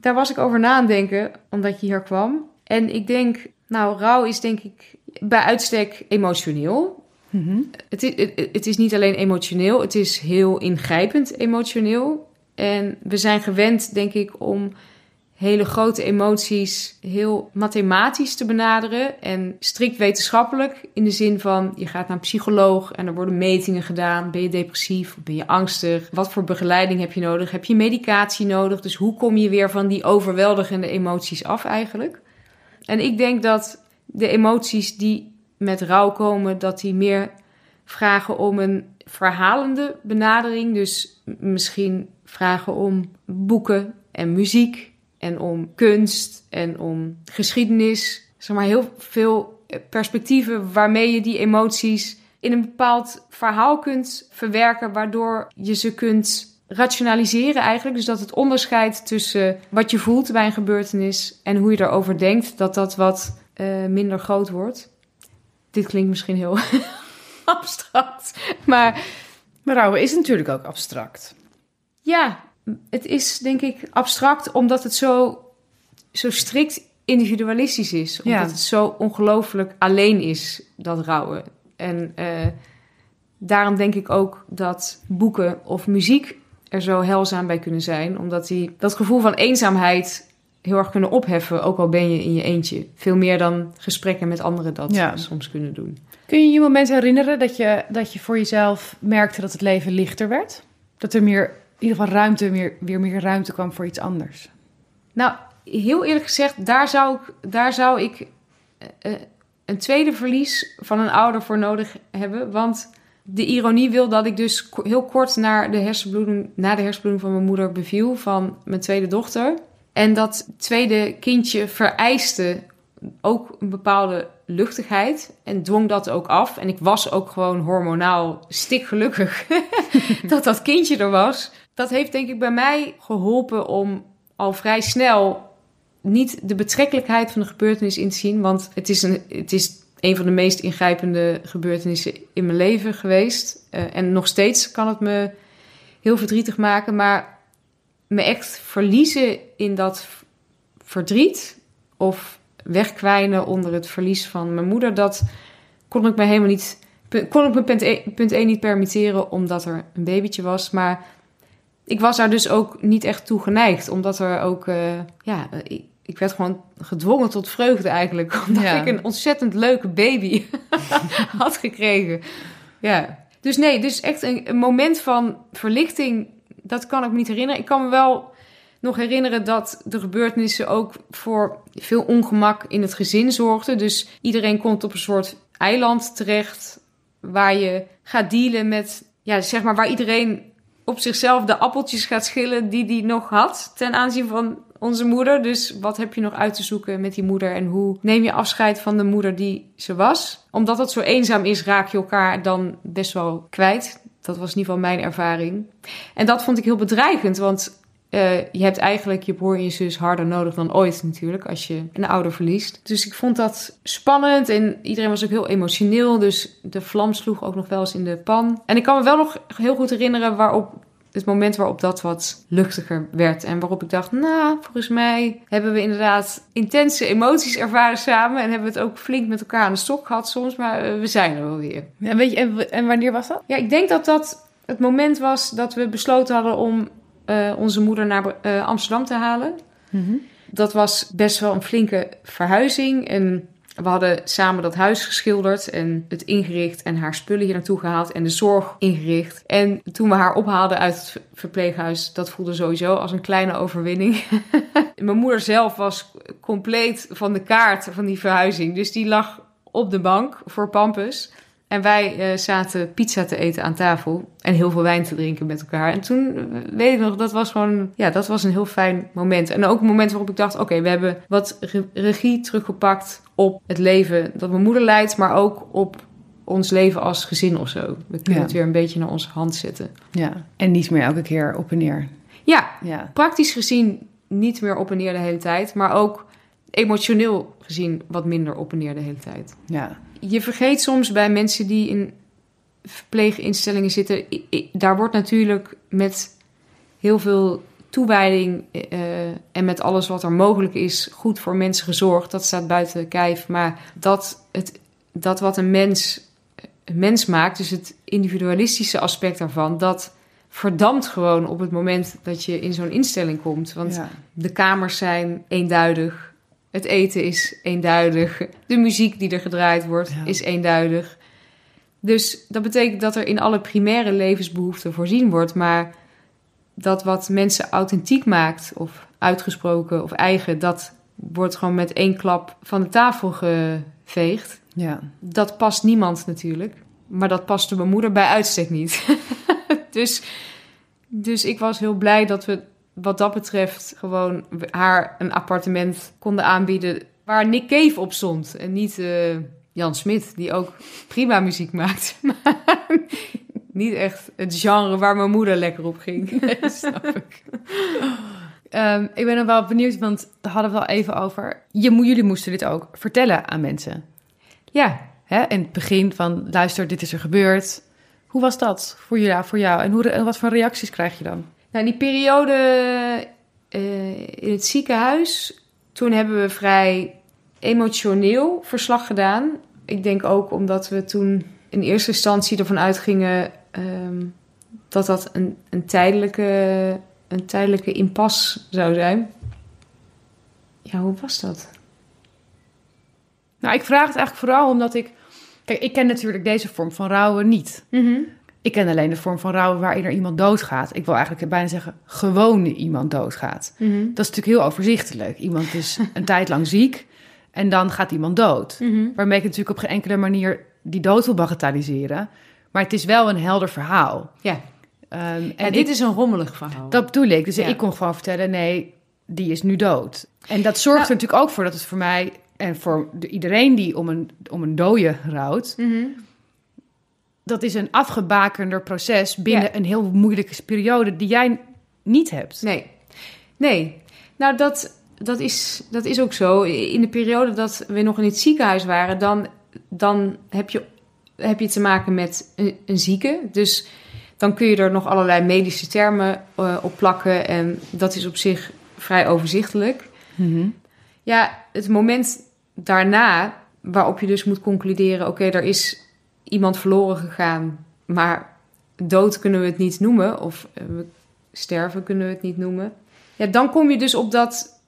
daar was ik over na aan denken, omdat je hier kwam. En ik denk, nou, rouw is denk ik bij uitstek emotioneel. Mhm. Het is, het, het is niet alleen emotioneel, het is heel ingrijpend emotioneel. En we zijn gewend, denk ik, om hele grote emoties heel mathematisch te benaderen en strikt wetenschappelijk in de zin van je gaat naar een psycholoog en er worden metingen gedaan. Ben je depressief? Ben je angstig? Wat voor begeleiding heb je nodig? Heb je medicatie nodig? Dus hoe kom je weer van die overweldigende emoties af eigenlijk? En ik denk dat de emoties die met rouw komen, dat die meer vragen om een verhalende benadering. Dus misschien vragen om boeken en muziek en om kunst en om geschiedenis. Zeg maar heel veel eh, perspectieven waarmee je die emoties in een bepaald verhaal kunt verwerken, waardoor je ze kunt rationaliseren eigenlijk. Dus dat het onderscheid tussen wat je voelt bij een gebeurtenis en hoe je erover denkt, dat dat wat eh, minder groot wordt. Dit klinkt misschien heel abstract, maar Maar rouwen is natuurlijk ook abstract. ja, het is denk ik abstract omdat het zo, zo strikt individualistisch is. Omdat Ja. het zo ongelooflijk alleen is, dat rouwen. En eh, daarom denk ik ook dat boeken of muziek er zo helzaam bij kunnen zijn. Omdat die dat gevoel van eenzaamheid heel erg kunnen opheffen, ook al ben je in je eentje. Veel meer dan gesprekken met anderen dat Ja. soms kunnen doen. Kun je je moment herinneren dat je, dat je voor jezelf merkte dat het leven lichter werd? Dat er meer, in ieder geval ruimte, meer, weer meer ruimte kwam voor iets anders? Nou, heel eerlijk gezegd, daar zou ik, daar zou ik eh, eh, een tweede verlies van een ouder voor nodig hebben. Want de ironie wil dat ik dus heel kort naar de hersenbloeding, na de hersenbloeding van mijn moeder beviel van mijn tweede dochter. En dat tweede kindje vereiste ook een bepaalde luchtigheid en dwong dat ook af. En ik was ook gewoon hormonaal stikgelukkig dat dat kindje er was. Dat heeft denk ik bij mij geholpen om al vrij snel niet de betrekkelijkheid van de gebeurtenis in te zien. Want het is een, het is een van de meest ingrijpende gebeurtenissen in mijn leven geweest. Eh, en nog steeds kan het me heel verdrietig maken. Maar me echt verliezen in dat verdriet of wegkwijnen onder het verlies van mijn moeder, dat kon ik me helemaal niet. Kon ik me punt 1, punt één niet permitteren omdat er een babytje was. Maar ik was daar dus ook niet echt toe geneigd. Omdat er ook. eh, ja, ik, ik werd gewoon gedwongen tot vreugde eigenlijk. Omdat Ja. ik een ontzettend leuke baby had gekregen. Ja. Dus nee, dus echt een, een moment van verlichting. Dat kan ik me niet herinneren. Ik kan me wel nog herinneren dat de gebeurtenissen ook voor veel ongemak in het gezin zorgden. Dus iedereen komt op een soort eiland terecht waar je gaat dealen met, ja, zeg maar, waar iedereen op zichzelf de appeltjes gaat schillen die die nog had ten aanzien van onze moeder. Dus wat heb je nog uit te zoeken met die moeder en hoe neem je afscheid van de moeder die ze was? Omdat het zo eenzaam is, raak je elkaar dan best wel kwijt. Dat was in ieder geval mijn ervaring. En dat vond ik heel bedreigend, want eh, je hebt eigenlijk je broer en je zus harder nodig dan ooit natuurlijk als je een ouder verliest. Dus ik vond dat spannend en iedereen was ook heel emotioneel. Dus de vlam sloeg ook nog wel eens in de pan. En ik kan me wel nog heel goed herinneren waarop het moment waarop dat wat luchtiger werd. En waarop ik dacht, nou, volgens mij hebben we inderdaad intense emoties ervaren samen. En hebben we het ook flink met elkaar aan de stok gehad soms. Maar eh, we zijn er wel weer. En, weet je, en, en wanneer was dat? Ja, ik denk dat dat het moment was dat we besloten hadden om eh, onze moeder naar eh, Amsterdam te halen. Dat was best wel een flinke verhuizing. En we hadden samen dat huis geschilderd en het ingericht en haar spullen hier naartoe gehaald en de zorg ingericht. En toen we haar ophaalden uit het ver- verpleeghuis, dat voelde sowieso als een kleine overwinning. Mijn moeder zelf was compleet van de kaart van die verhuizing. Dus die lag op de bank voor Pampus. En wij eh, zaten pizza te eten aan tafel en heel veel wijn te drinken met elkaar. En toen, eh, weet ik nog, dat was gewoon, ja, dat was een heel fijn moment. En ook een moment waarop ik dacht, oké, we hebben wat re- regie teruggepakt op het leven dat mijn moeder leidt, maar ook op ons leven als gezin of zo. We kunnen Ja. het weer een beetje naar onze hand zetten. Ja. En niet meer elke keer op en neer. Ja, Ja. praktisch gezien niet meer op en neer de hele tijd, maar ook emotioneel gezien wat minder op en neer de hele tijd. Ja. Je vergeet soms bij mensen die in verpleeginstellingen zitten, daar wordt natuurlijk met heel veel toewijding eh, en met alles wat er mogelijk is goed voor mensen gezorgd. Dat staat buiten kijf. Maar dat, het, dat wat een mens, een mens maakt, dus het individualistische aspect daarvan, dat verdampt gewoon op het moment dat je in zo'n instelling komt. Want ja. de kamers zijn eenduidig. Het eten is eenduidig. De muziek die er gedraaid wordt Ja. is eenduidig. Dus dat betekent dat er in alle primaire levensbehoeften voorzien wordt. Maar dat wat mensen authentiek maakt, of uitgesproken of eigen, dat wordt gewoon met één klap van de tafel geveegd. ja. Dat past niemand natuurlijk. Maar dat paste mijn moeder bij uitstek niet. dus, dus ik was heel blij dat we wat dat betreft gewoon haar een appartement konden aanbieden waar Nick Cave op stond. En niet eh, Jan Smit, die ook prima muziek maakt. Maar niet echt het genre waar mijn moeder lekker op ging. Snap ik. Ehm, ik ben er wel benieuwd, want daar hadden we al even over. Je, jullie moesten dit ook vertellen aan mensen. Ja, Hè? In het begin van, luister, dit is er gebeurd. Hoe was dat voor jou? Voor jou? En, hoe, en wat voor reacties krijg je dan? Nou, die periode eh, in het ziekenhuis, toen hebben we vrij emotioneel verslag gedaan. Ik denk ook omdat we toen in eerste instantie ervan uitgingen ehm, dat dat een, een, tijdelijke, een tijdelijke impasse zou zijn. Ja, hoe was dat? Nou, ik vraag het eigenlijk vooral omdat ik... Kijk, ik ken natuurlijk deze vorm van rouwen niet. Ik ken alleen de vorm van rouwen waarin er iemand doodgaat. Ik wil eigenlijk bijna zeggen, gewone iemand doodgaat. Mhm. Dat is natuurlijk heel overzichtelijk. Iemand is een tijd lang ziek en dan gaat iemand dood. Mhm. Waarmee ik natuurlijk op geen enkele manier die dood wil bagatelliseren. Maar het is wel een helder verhaal. Ja. Ehm, En en dit ik- is een rommelig verhaal. dat bedoel ik. Dus Ja. ik kon gewoon vertellen, nee, die is nu dood. En dat zorgt Nou- er natuurlijk ook voor dat het voor mij... en voor de- iedereen die om een, om een dode rouwt... Mhm. Dat is een afgebakender proces binnen Ja. een heel moeilijke periode... die jij niet hebt. Nee. Nee. Nou, dat, dat, is, dat is ook zo. In de periode dat we nog in het ziekenhuis waren, dan, dan heb, je, heb je te maken met een, een zieke. Dus dan kun je er nog allerlei medische termen eh, op plakken. En dat is op zich vrij overzichtelijk. Mhm. Ja, het moment daarna, waarop je dus moet concluderen: oké, er is iemand verloren gegaan, maar dood kunnen we het niet noemen, of eh, sterven kunnen we het niet noemen. Ja, dan kom je dus op dat,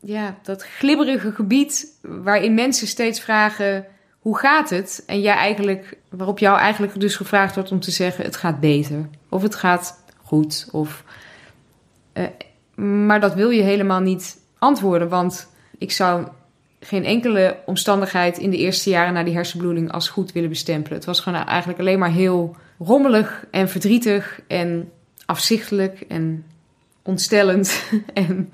ja, dat glibberige gebied waarin mensen steeds vragen: hoe gaat het? En jij eigenlijk, waarop jou eigenlijk dus gevraagd wordt om te zeggen: het gaat beter, of het gaat goed, of. eh, maar dat wil je helemaal niet antwoorden, want ik zou geen enkele omstandigheid in de eerste jaren na die hersenbloeding als goed willen bestempelen. Het was gewoon eigenlijk alleen maar heel rommelig en verdrietig en afzichtelijk en ontstellend. en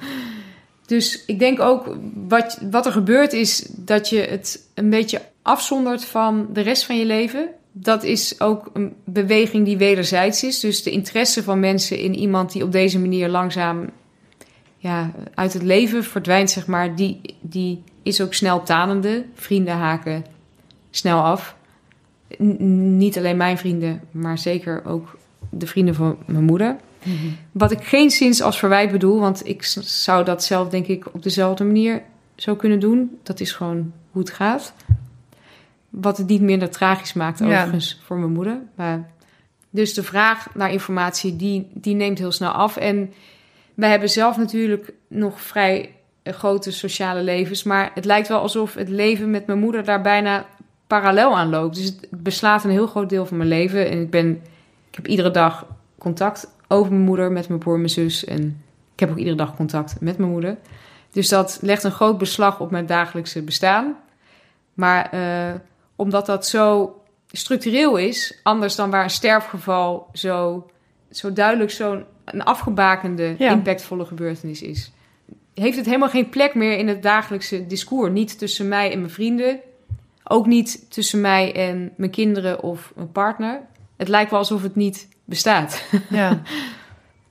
dus ik denk ook wat, wat er gebeurt is dat je het een beetje afzondert van de rest van je leven. Dat is ook een beweging die wederzijds is. Dus de interesse van mensen in iemand die op deze manier langzaam ja, uit het leven verdwijnt, zeg maar, die, die is ook snel tanende. Vrienden haken snel af. N- niet alleen mijn vrienden, maar zeker ook de vrienden van mijn moeder. Wat ik geen zins als verwijt bedoel, want ik zou dat zelf denk ik op dezelfde manier zo kunnen doen. Dat is gewoon hoe het gaat. Wat het niet minder tragisch maakt Ja. overigens voor mijn moeder. Maar, dus de vraag naar informatie, die, die neemt heel snel af. En wij hebben zelf natuurlijk nog vrij grote sociale levens. Maar het lijkt wel alsof het leven met mijn moeder daar bijna parallel aan loopt. Dus het beslaat een heel groot deel van mijn leven. En ik, ben, ik heb iedere dag contact over mijn moeder, met mijn broer en mijn zus. En ik heb ook iedere dag contact met mijn moeder. Dus dat legt een groot beslag op mijn dagelijkse bestaan. Maar eh, omdat dat zo structureel is, anders dan waar een sterfgeval zo, zo duidelijk zo'n afgebakende, Ja. impactvolle gebeurtenis is, heeft het helemaal geen plek meer in het dagelijkse discours. Niet tussen mij en mijn vrienden, ook niet tussen mij en mijn kinderen of mijn partner. Het lijkt wel alsof het niet bestaat. Ja.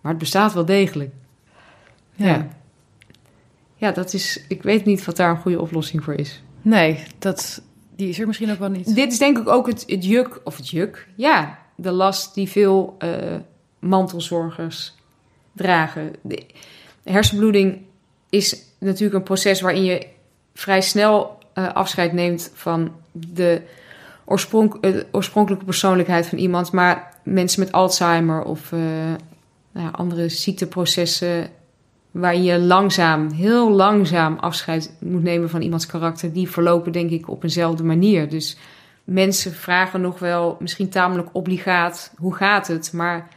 Maar het bestaat wel degelijk. ja. Ja. Ja, dat is. Ik weet niet wat daar een goede oplossing voor is. Nee, dat, die is er misschien ook wel niet. Dit is denk ik ook het, het juk, of het juk, ja, de last die veel eh, mantelzorgers dragen. De hersenbloeding is natuurlijk een proces waarin je vrij snel eh, afscheid neemt van de eh, oorspronkelijke persoonlijkheid van iemand. Maar mensen met Alzheimer of eh, nou ja, andere ziekteprocessen waarin je langzaam, heel langzaam afscheid moet nemen van iemands karakter, die verlopen denk ik op eenzelfde manier. Dus mensen vragen nog wel, misschien tamelijk obligaat, hoe gaat het? Maar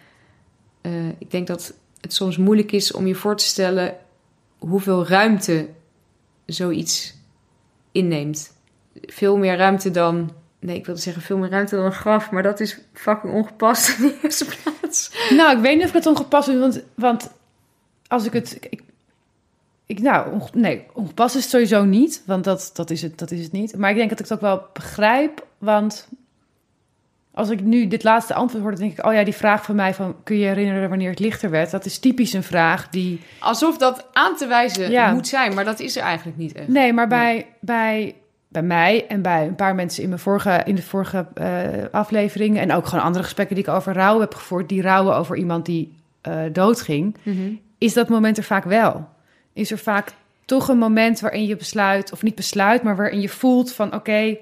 ik denk dat het soms moeilijk is om je voor te stellen hoeveel ruimte zoiets inneemt. Veel meer ruimte dan, nee, ik wilde zeggen veel meer ruimte dan een graf, maar dat is fucking ongepast in de eerste plaats. Nou, ik weet niet of ik het ongepast vind, want, want als ik het... Ik, ik, nou, nee, ongepast is het sowieso niet, want dat, dat, is het, dat is het niet. Maar ik denk dat ik het ook wel begrijp, want als ik nu dit laatste antwoord hoor, dan denk ik... oh ja, die vraag van mij van, kun je herinneren wanneer het lichter werd? Dat is typisch een vraag die... Alsof dat aan te wijzen Ja. moet zijn, maar dat is er eigenlijk niet echt. Nee, maar bij, bij, bij mij en bij een paar mensen in, mijn vorige, in de vorige eh, afleveringen... en ook gewoon andere gesprekken die ik over rouw heb gevoerd... die rouwen over iemand die eh, doodging... Mhm. is dat moment er vaak wel. Is er vaak toch een moment waarin je besluit, of niet besluit, maar waarin je voelt van oké,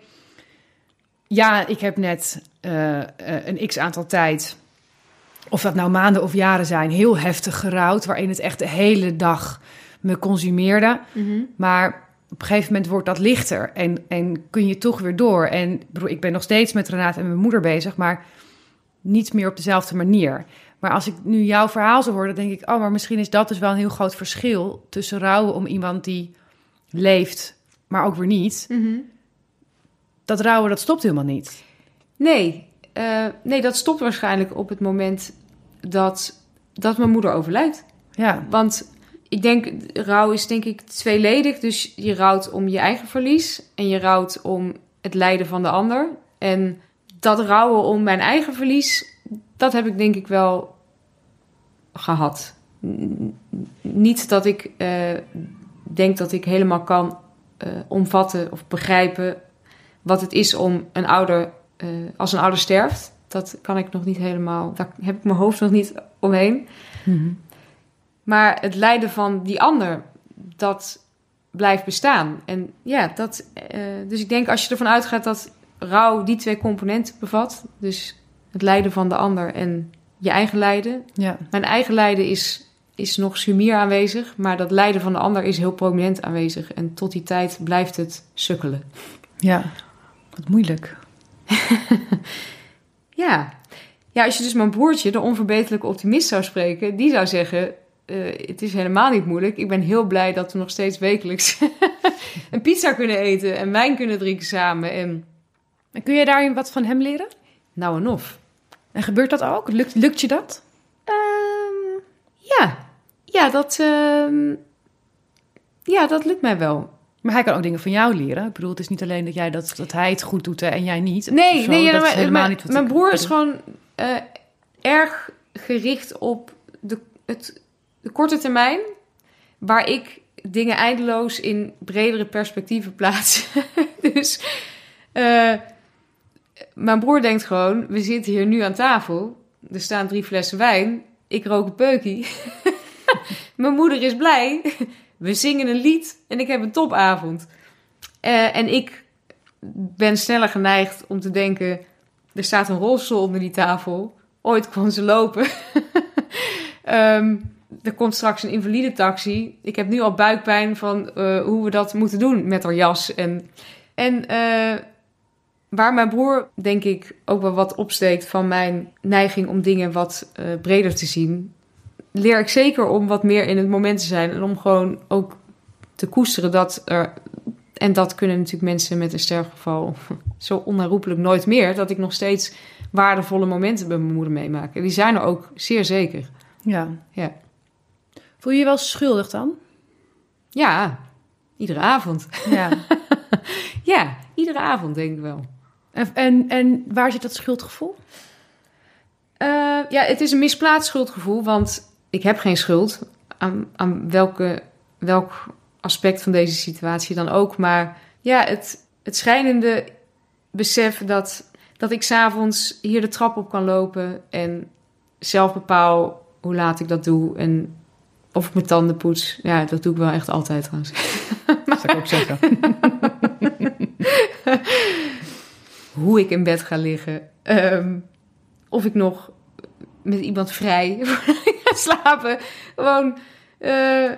ja, ik heb net eh, eh, een x aantal tijd, of dat nou maanden of jaren zijn, heel heftig gerouwd, waarin het echt de hele dag me consumeerde. Maar op een gegeven moment wordt dat lichter en, en kun je toch weer door. En ik ben nog steeds met Renate en mijn moeder bezig, maar niet meer op dezelfde manier. Maar als ik nu jouw verhaal zo hoor, dan denk ik, oh, maar misschien is dat dus wel een heel groot verschil tussen rouwen om iemand die leeft, maar ook weer niet. Dat rouwen, dat stopt helemaal niet. Nee, eh, nee, dat stopt waarschijnlijk op het moment dat, dat mijn moeder overlijdt. Ja, Want ik denk, rouw is denk ik tweeledig. Dus je rouwt om je eigen verlies en je rouwt om het lijden van de ander. En dat rouwen om mijn eigen verlies, dat heb ik denk ik wel gehad. Niet dat ik eh, denk dat ik helemaal kan eh, omvatten of begrijpen wat het is om een ouder, eh, als een ouder sterft. Dat kan ik nog niet helemaal, daar heb ik mijn hoofd nog niet omheen. Maar het lijden van die ander, dat blijft bestaan. En ja, dat, eh, dus ik denk als je ervan uitgaat dat rouw die twee componenten bevat, dus het lijden van de ander en je eigen lijden. ja, Mijn eigen lijden is, is nog sumier aanwezig, maar dat lijden van de ander is heel prominent aanwezig. En tot die tijd blijft het sukkelen. ja. Wat moeilijk. Ja. ja, als je dus mijn broertje, de onverbeterlijke optimist, zou spreken, die zou zeggen: eh, Het is helemaal niet moeilijk. Ik ben heel blij dat we nog steeds wekelijks een pizza kunnen eten en wijn kunnen drinken samen. En En kun je daarin wat van hem leren? nou en of. En gebeurt dat ook? Lukt, lukt je dat? Ehm, ja, ja dat, ehm, ja, dat lukt mij wel. Maar hij kan ook dingen van jou leren. Ik bedoel, het is niet alleen dat, jij dat, dat hij het goed doet hè, en jij niet. Nee, zo. nee ja, dat is maar- helemaal mijn, niet wat mijn broer is gewoon eh, erg gericht op de, het, de korte termijn, waar ik dingen eindeloos in bredere perspectieven plaats. dus eh, mijn broer denkt gewoon, we zitten hier nu aan tafel, er staan drie flessen wijn, ik rook een peukie. mijn moeder is blij, we zingen een lied en ik heb een topavond. Eh, en ik ben sneller geneigd om te denken: er staat een rolstoel onder die tafel. Ooit kon ze lopen. Ehm, er komt straks een invalide taxi. Ik heb nu al buikpijn van eh, hoe we dat moeten doen met haar jas. En, en eh, waar mijn broer, denk ik, ook wel wat opsteekt van mijn neiging om dingen wat breder te zien, leer ik zeker om wat meer in het moment te zijn en om gewoon ook te koesteren dat er en dat kunnen natuurlijk mensen met een sterfgeval zo onherroepelijk nooit meer. Dat ik nog steeds waardevolle momenten bij mijn moeder meemaak. En die zijn er ook zeer zeker. Ja. Ja. Voel je je wel schuldig dan? Ja, iedere avond. Ja. Ja, iedere avond denk ik wel. en, en, en waar zit dat schuldgevoel? Eh, ja, het is een misplaatst schuldgevoel, want ik heb geen schuld. Aan, aan welke, welk aspect van deze situatie dan ook. Maar ja, het, het schijnende besef dat, dat ik s'avonds hier de trap op kan lopen en zelf bepaal hoe laat ik dat doe en of ik mijn tanden poets. Ja, dat doe ik wel echt altijd trouwens. Dat zou ik ook zeggen. hoe ik in bed ga liggen. Ehm, of ik nog met iemand vrij slapen. Gewoon eh,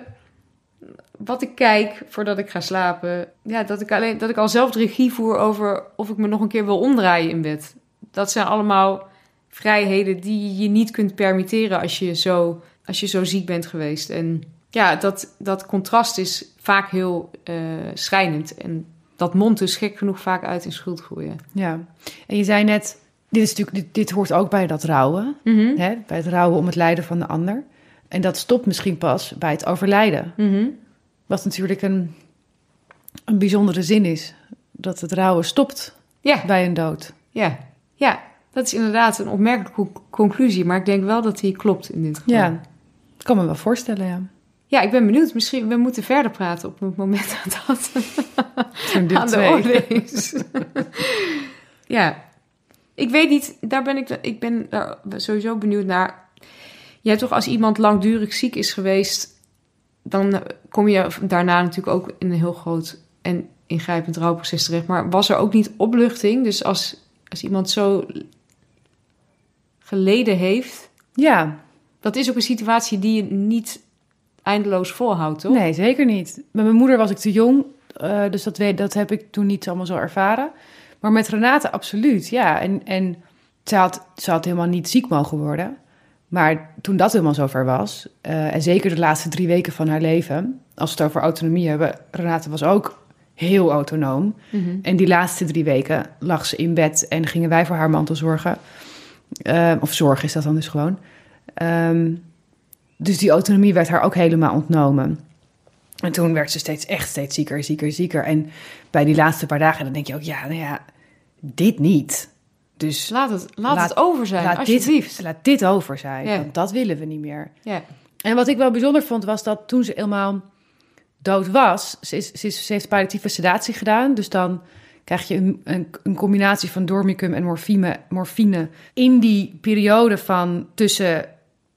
wat ik kijk voordat ik ga slapen. Ja, dat ik, alleen, dat ik al zelf de regie voer over of ik me nog een keer wil omdraaien in bed. Dat zijn allemaal vrijheden die je niet kunt permitteren als je zo, als je zo ziek bent geweest. En ja, dat, dat contrast is vaak heel eh, schrijnend. En dat mondt dus gek genoeg vaak uit in schuldgroeien. Ja. En je zei net, dit, is natuurlijk, dit, dit hoort ook bij dat rouwen. Mhm. Hè? Bij het rouwen om het lijden van de ander. En dat stopt misschien pas bij het overlijden. Mhm. Wat natuurlijk een, een bijzondere zin is. Dat het rouwen stopt Ja, bij een dood. ja, ja. Dat is inderdaad een opmerkelijke co- conclusie, maar ik denk wel dat die klopt in dit geval. Ja, ik kan me wel voorstellen, ja. Ja, ik ben benieuwd. Misschien we moeten verder praten op het moment dat deel aan de orde is. ja, ik weet niet. Daar ben ik. Ik ben daar sowieso benieuwd naar. Jij toch als iemand langdurig ziek is geweest, dan kom je daarna natuurlijk ook in een heel groot en ingrijpend rouwproces terecht. Maar was er ook niet opluchting? Dus als, als iemand zo geleden heeft, Ja, dat is ook een situatie die je niet eindeloos volhoudt, toch? Nee, zeker niet. Met mijn moeder was ik te jong, eh, dus dat, weet, dat heb ik toen niet allemaal zo ervaren. Maar met Renate absoluut, ja. En, en ze, had, ze had helemaal niet ziek mogen worden. Maar toen dat helemaal zover was, eh, en zeker de laatste drie weken van haar leven, als we het over autonomie hebben, Renate was ook heel autonoom. Mhm. En die laatste drie weken lag ze in bed en gingen wij voor haar mantel zorgen. Eh, of zorg is dat dan dus gewoon. Ehm, dus die autonomie werd haar ook helemaal ontnomen. En toen werd ze steeds echt steeds zieker, zieker, zieker. En bij die laatste paar dagen, dan denk je ook, ja, nou ja, dit niet. Dus Laat het, laat Laat- het over zijn, laat, alsjeblieft. dit, laat dit over zijn, want dat willen we niet meer. En wat ik wel bijzonder vond, was dat toen ze helemaal dood was, ze, is, ze, is- ze heeft palliatieve sedatie gedaan. Dus dan krijg je een, een, een combinatie van dormicum en morfine, morfine in die periode van tussen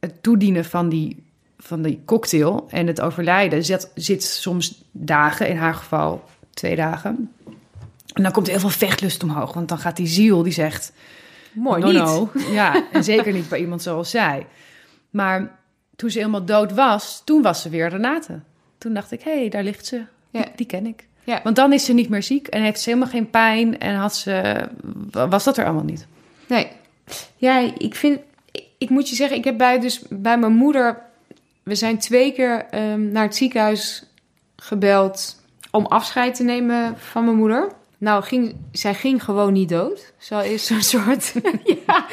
het toedienen van die, van die cocktail en het overlijden. Zit, zit soms dagen, in haar geval twee dagen. En dan komt er heel veel vechtlust omhoog, want dan gaat die ziel die zegt... Mooi No, niet. Ja, en zeker niet bij iemand zoals zij. Maar toen ze helemaal dood was, toen was ze weer Renate. Toen dacht ik, hé, hey, daar ligt ze. Ja. Die, die ken ik. Ja. Want dan is ze niet meer ziek en heeft ze helemaal geen pijn en had ze, was dat er allemaal niet. Nee. Ja, ik vind... Ik, ik moet je zeggen, ik heb bij, dus bij mijn moeder... We zijn twee keer ehm, naar het ziekenhuis gebeld om afscheid te nemen van mijn moeder. Nou, ging, zij ging gewoon niet dood. Ze is zo'n soort... ja,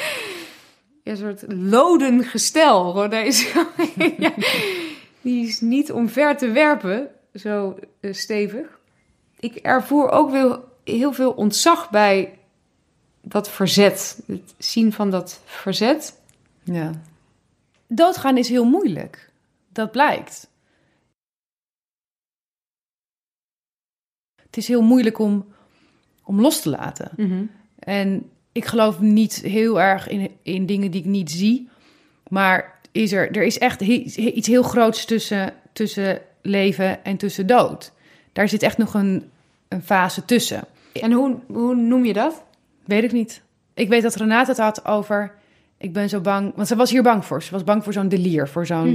een soort loden gestel. Ja, die is niet omver te werpen, zo eh, stevig. Ik ervoer ook wel heel veel ontzag bij dat verzet. Het zien van dat verzet. Ja. Doodgaan is heel moeilijk. Dat blijkt. Het is heel moeilijk om, om los te laten. En ik geloof niet heel erg in, in dingen die ik niet zie. Maar is er, er is echt he- iets heel groots tussen, tussen leven en tussen dood. Daar zit echt nog een, een fase tussen. En hoe, hoe noem je dat? Weet ik niet. Ik weet dat Renate het had over... Ik ben zo bang... Want ze was hier bang voor. Ze was bang voor zo'n delier. Voor zo'n...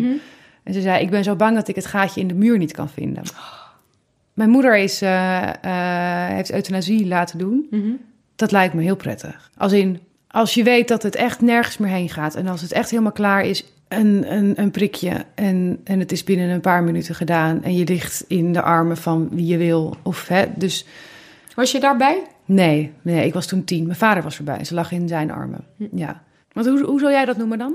En ze zei, ik ben zo bang dat ik het gaatje in de muur niet kan vinden. Mijn moeder is, eh, eh, heeft euthanasie laten doen. Dat lijkt me heel prettig. Als in, als je weet dat het echt nergens meer heen gaat... en als het echt helemaal klaar is, een, een, een prikje... En, en het is binnen een paar minuten gedaan... en je ligt in de armen van wie je wil. Of, hè, dus Was je daarbij? nee, nee, ik was toen tien. Mijn vader was erbij. Ze lag in zijn armen. Ja. Want hoe, hoe zou jij dat noemen dan?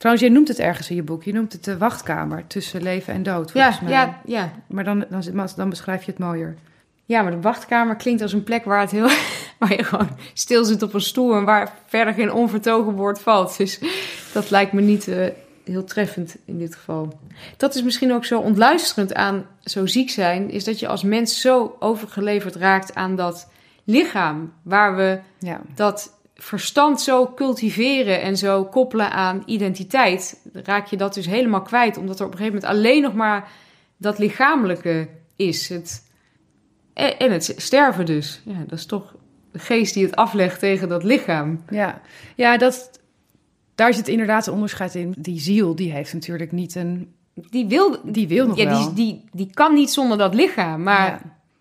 Trouwens, jij noemt het ergens in je boek. Je noemt het de wachtkamer tussen leven en dood, Ja, volgens mij. ja, ja. Maar dan, dan, dan beschrijf je het mooier. ja, maar de wachtkamer klinkt als een plek waar, het heel, waar je gewoon stil zit op een stoel... en waar verder geen onvertogen woord valt. Dus dat lijkt me niet eh, heel treffend in dit geval. Dat is misschien ook zo ontluisterend aan zo ziek zijn... is dat je als mens zo overgeleverd raakt aan dat lichaam... waar we Ja. dat verstand zo cultiveren en zo koppelen aan identiteit, raak je dat dus helemaal kwijt, omdat er op een gegeven moment alleen nog maar dat lichamelijke is. Het, en, het sterven dus. Ja, dat is toch de geest die het aflegt tegen dat lichaam. Ja, ja dat, daar zit inderdaad een onderscheid in. Die ziel, die heeft natuurlijk niet een... Die wil, Die wil nog ja, wel. die, die, die kan niet zonder dat lichaam, maar Ja.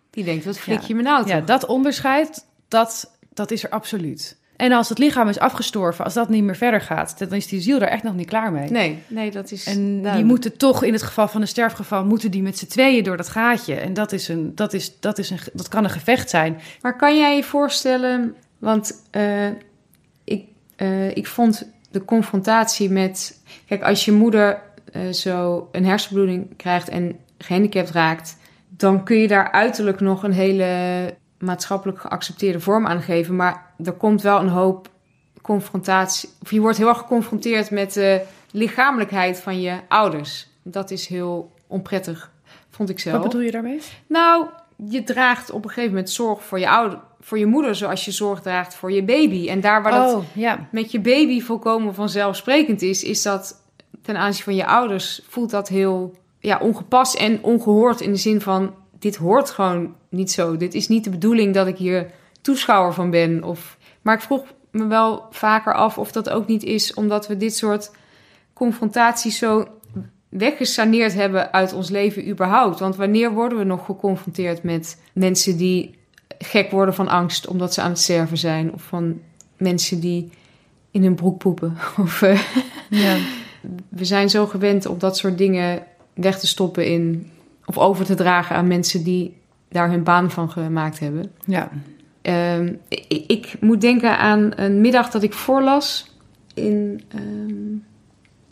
die denkt, wat flik Ja. je me nou Ja, dat onderscheid, dat, dat is er absoluut. En als het lichaam is afgestorven, als dat niet meer verder gaat... dan is die ziel daar echt nog niet klaar mee. Nee, nee, dat is... En die moeten toch, in het geval van een sterfgeval, moeten die met z'n tweeën door dat gaatje. En dat, is een, dat, is, dat, is een, dat kan een gevecht zijn. Maar kan jij je voorstellen, want eh, ik, eh, ik vond de confrontatie met... Kijk, als je moeder eh, zo een hersenbloeding krijgt en gehandicapt raakt... dan kun je daar uiterlijk nog een hele maatschappelijk geaccepteerde vorm aan geven. Maar er komt wel een hoop confrontatie... Of je wordt heel erg geconfronteerd met de lichamelijkheid van je ouders. Dat is heel onprettig, vond ik zelf. Wat bedoel je daarmee? Nou, je draagt op een gegeven moment zorg voor je ouder, voor je moeder, zoals je zorg draagt voor je baby. En daar waar dat Oh, ja. met je baby volkomen vanzelfsprekend is, is dat ten aanzien van je ouders voelt dat heel ja, ongepast en ongehoord in de zin van dit hoort gewoon niet zo. Dit is niet de bedoeling dat ik hier toeschouwer van ben. Of, maar ik vroeg me wel vaker af of dat ook niet is omdat we dit soort confrontaties zo weggesaneerd hebben uit ons leven überhaupt. Want wanneer worden we nog geconfronteerd met mensen die gek worden van angst omdat ze aan het sterven zijn? Of van mensen die in hun broek poepen? Of, eh, Ja. we zijn zo gewend om dat soort dingen weg te stoppen in... of over te dragen aan mensen die daar hun baan van gemaakt hebben. ja. Ehm, ik, ik moet denken aan een middag dat ik voorlas in, ehm,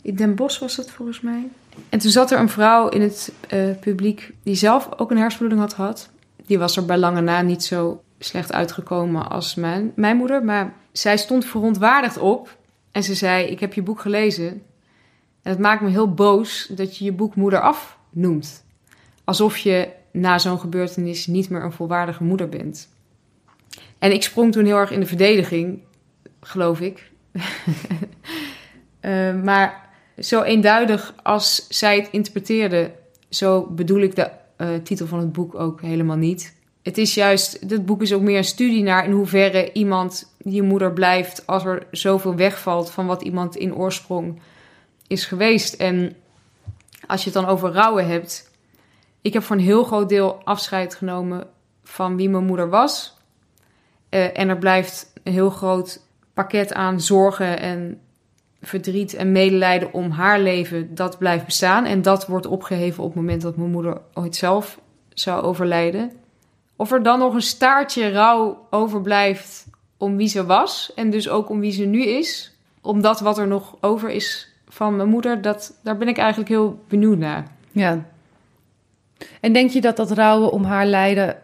in Den Bosch was dat volgens mij. En toen zat er een vrouw in het eh, publiek die zelf ook een hersenbloeding had gehad. Die was er bij lange na niet zo slecht uitgekomen als mijn, mijn moeder. Maar zij stond verontwaardigd op en ze zei, ik heb je boek gelezen. En het maakt me heel boos dat je je boek moeder af noemt. Alsof je na zo'n gebeurtenis niet meer een volwaardige moeder bent. En ik sprong toen heel erg in de verdediging, geloof ik. Eh, maar zo eenduidig als zij het interpreteerde, zo bedoel ik de eh, titel van het boek ook helemaal niet. Het is juist, dit boek is ook meer een studie naar in hoeverre iemand je moeder blijft als er zoveel wegvalt van wat iemand in oorsprong is geweest. En als je het dan over rouwen hebt, ik heb voor een heel groot deel afscheid genomen van wie mijn moeder was. Eh, en er blijft een heel groot pakket aan zorgen en verdriet en medelijden om haar leven. Dat blijft bestaan. En dat wordt opgeheven op het moment dat mijn moeder ooit zelf zou overlijden. Of er dan nog een staartje rouw overblijft om wie ze was. En dus ook om wie ze nu is. Om dat wat er nog over is van mijn moeder. Dat, daar ben ik eigenlijk heel benieuwd naar. Ja. En denk je dat dat rouwen om haar lijden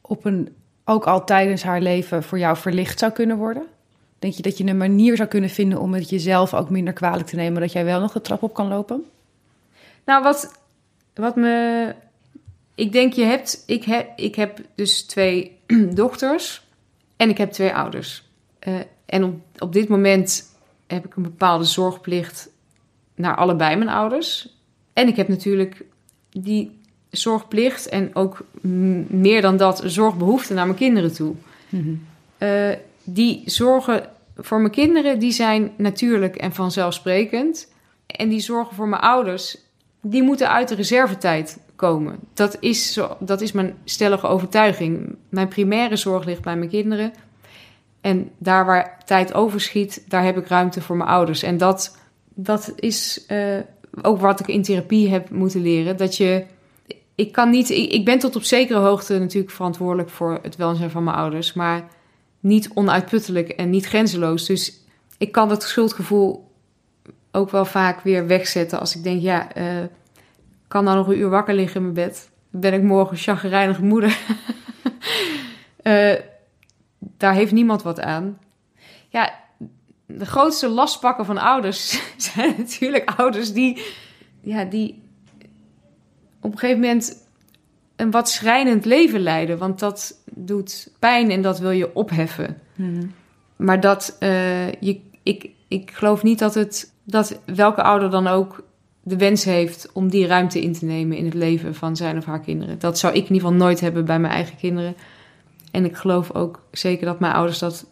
op een, ook al tijdens haar leven voor jou verlicht zou kunnen worden? Denk je dat je een manier zou kunnen vinden om het jezelf ook minder kwalijk te nemen, dat jij wel nog de trap op kan lopen? Nou, wat, wat me. Ik denk, je hebt. Ik heb, ik heb dus twee dochters. En ik heb twee ouders. Eh, en op, op dit moment heb ik een bepaalde zorgplicht naar allebei mijn ouders. En ik heb natuurlijk die zorgplicht en ook meer dan dat zorgbehoefte naar mijn kinderen toe. Eh, die zorgen voor mijn kinderen, die zijn natuurlijk en vanzelfsprekend. En die zorgen voor mijn ouders, die moeten uit de reservetijd komen. Dat is, zo, dat is mijn stellige overtuiging. Mijn primaire zorg ligt bij mijn kinderen. En daar waar tijd overschiet, daar heb ik ruimte voor mijn ouders. En dat, dat is eh, ook wat ik in therapie heb moeten leren. Dat je. Ik kan niet. Ik, ben tot op zekere hoogte natuurlijk verantwoordelijk voor het welzijn van mijn ouders. Maar niet onuitputtelijk en niet grenzeloos. Dus ik kan dat schuldgevoel ook wel vaak weer wegzetten als ik denk, ja, ik kan nou nog een uur wakker liggen in mijn bed. Dan ben ik morgen chagrijnige moeder. Eh, daar heeft niemand wat aan. Ja, de grootste lastpakken van ouders zijn natuurlijk ouders die, ja, die op een gegeven moment een wat schrijnend leven leiden. Want dat doet pijn en dat wil je opheffen. Maar dat eh, je, ik, ik geloof niet dat het dat welke ouder dan ook de wens heeft om die ruimte in te nemen in het leven van zijn of haar kinderen. Dat zou ik in ieder geval nooit hebben bij mijn eigen kinderen. En ik geloof ook zeker dat mijn ouders dat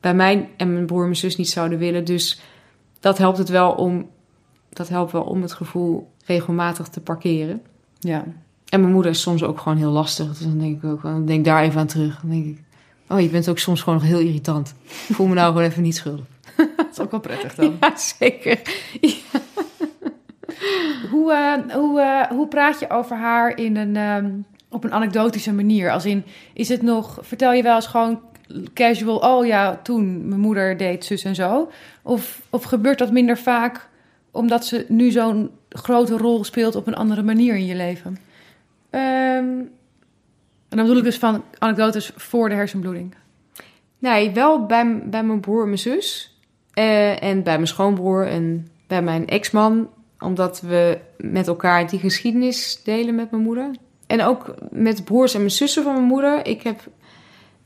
bij mij en mijn broer en mijn zus niet zouden willen. Dus dat helpt het wel om, dat helpt wel om het gevoel regelmatig te parkeren. Ja. En mijn moeder is soms ook gewoon heel lastig. Dus dan denk ik ook, dan denk ik daar even aan terug. Dan denk ik, oh, je bent ook soms gewoon nog heel irritant. Ik voel me nou gewoon even niet schuldig. Dat is ook wel prettig dan. Ja, zeker. Hoe, eh, hoe, eh, hoe praat je over haar in een, ehm, op een anekdotische manier? Als in, is het nog, vertel je wel eens gewoon casual, oh ja, toen mijn moeder deed zus en zo? Of, of gebeurt dat minder vaak omdat ze nu zo'n grote rol speelt op een andere manier in je leven? Ehm, En dan bedoel ik dus van anekdotes voor de hersenbloeding. nee, wel bij, bij mijn broer en mijn zus. Eh, en bij mijn schoonbroer en bij mijn ex-man. Omdat we met elkaar die geschiedenis delen met mijn moeder. En ook met broers en mijn zussen van mijn moeder. Ik heb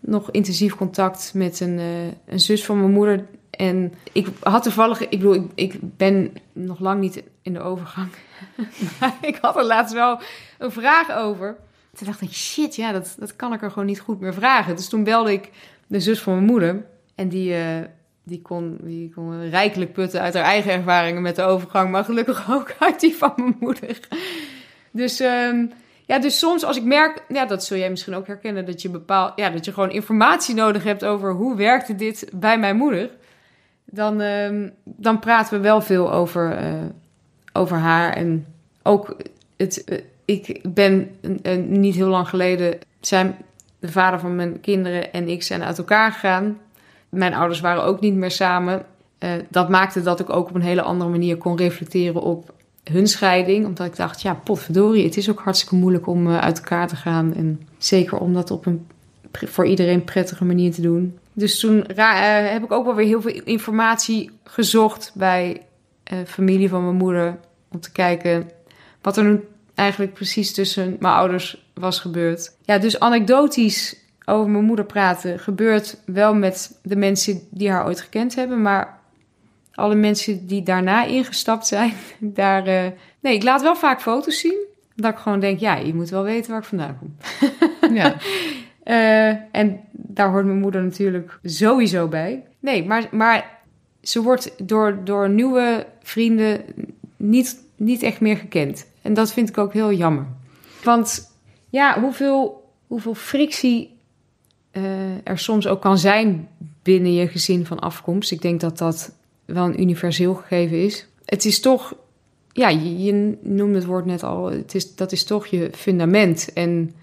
nog intensief contact met een, eh, een zus van mijn moeder. En ik had toevallig, ik bedoel, ik, ben nog lang niet in de overgang. maar ik had er laatst wel een vraag over. Toen dacht ik, shit, ja, dat, dat kan ik er gewoon niet goed meer vragen. Dus toen belde ik de zus van mijn moeder. En die, eh, die kon, die kon rijkelijk putten uit haar eigen ervaringen met de overgang, maar gelukkig ook uit die van mijn moeder. Dus, ehm, ja, dus soms als ik merk, ja, dat zul jij misschien ook herkennen, dat je bepaal, ja, dat je gewoon informatie nodig hebt over hoe werkte dit bij mijn moeder, dan, ehm, dan praten we wel veel over, eh, over haar. En ook, het, eh, ik ben niet heel lang geleden, zijn de vader van mijn kinderen en ik zijn uit elkaar gegaan. Mijn ouders waren ook niet meer samen. Eh, dat maakte dat ik ook op een hele andere manier kon reflecteren op hun scheiding. Omdat ik dacht, ja, potverdorie, het is ook hartstikke moeilijk om uit elkaar te gaan. En zeker om dat op een voor iedereen prettige manier te doen. Dus toen ra- eh, heb ik ook wel weer heel veel informatie gezocht bij eh, familie van mijn moeder. Om te kijken wat er nu eigenlijk precies tussen mijn ouders was gebeurd. Ja, dus anekdotisch over mijn moeder praten gebeurt wel met de mensen die haar ooit gekend hebben. Maar alle mensen die daarna ingestapt zijn, daar... eh, Nee, ik laat wel vaak foto's zien. Dat ik gewoon denk, ja, je moet wel weten waar ik vandaan kom. Ja. En daar hoort mijn moeder natuurlijk sowieso bij. Nee, maar, maar ze wordt door, door nieuwe vrienden niet, niet echt meer gekend. En dat vind ik ook heel jammer. Want ja, hoeveel, hoeveel frictie eh, er soms ook kan zijn binnen je gezin van afkomst. Ik denk dat dat wel een universeel gegeven is. Het is toch, ja, je, je noemde het woord net al, het is, dat is toch je fundament. En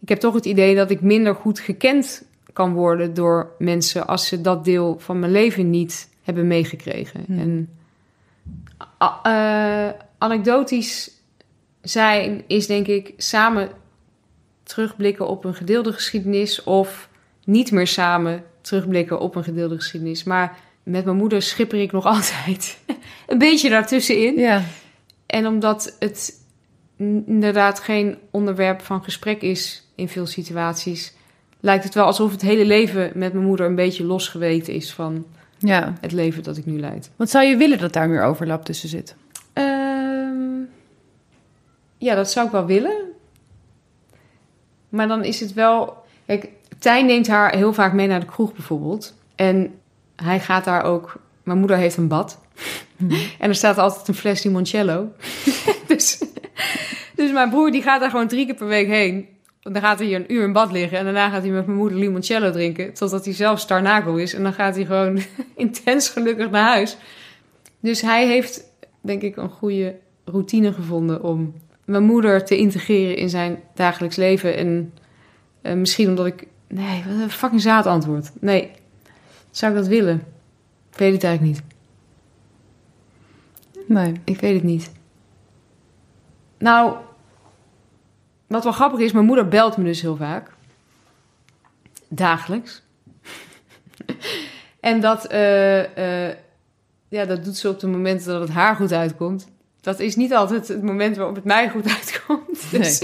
ik heb toch het idee dat ik minder goed gekend kan worden door mensen als ze dat deel van mijn leven niet hebben meegekregen. Hmm. En eh, anekdotisch zijn is denk ik samen terugblikken op een gedeelde geschiedenis of niet meer samen terugblikken op een gedeelde geschiedenis. Maar met mijn moeder schipper ik nog altijd een beetje daartussenin. ja. En omdat het inderdaad geen onderwerp van gesprek is in veel situaties, lijkt het wel alsof het hele leven met mijn moeder een beetje losgeweten is van Ja. het leven dat ik nu leid. Want zou je willen dat daar meer overlap tussen zit? Ehm, ja, dat zou ik wel willen. Maar dan is het wel. Kijk, Tijn neemt haar heel vaak mee naar de kroeg bijvoorbeeld. En hij gaat daar ook. Mijn moeder heeft een bad. En er staat altijd een fles limoncello. dus, dus mijn broer die gaat daar gewoon drie keer per week heen. Dan gaat hij hier een uur in bad liggen. En daarna gaat hij met mijn moeder limoncello drinken. Totdat hij zelf starnakel is. En dan gaat hij gewoon intens gelukkig naar huis. Dus hij heeft, denk ik, een goede routine gevonden om mijn moeder te integreren in zijn dagelijks leven. En eh, misschien omdat ik. Nee, wat een fucking zaad antwoord. Nee, zou ik dat willen? Ik weet het eigenlijk niet. Nee. Ik weet het niet. Nou, wat wel grappig is, mijn moeder belt me dus heel vaak. Dagelijks. en dat, eh, eh, ja, dat doet ze op de momenten dat het haar goed uitkomt. Dat is niet altijd het moment waarop het mij goed uitkomt. Dus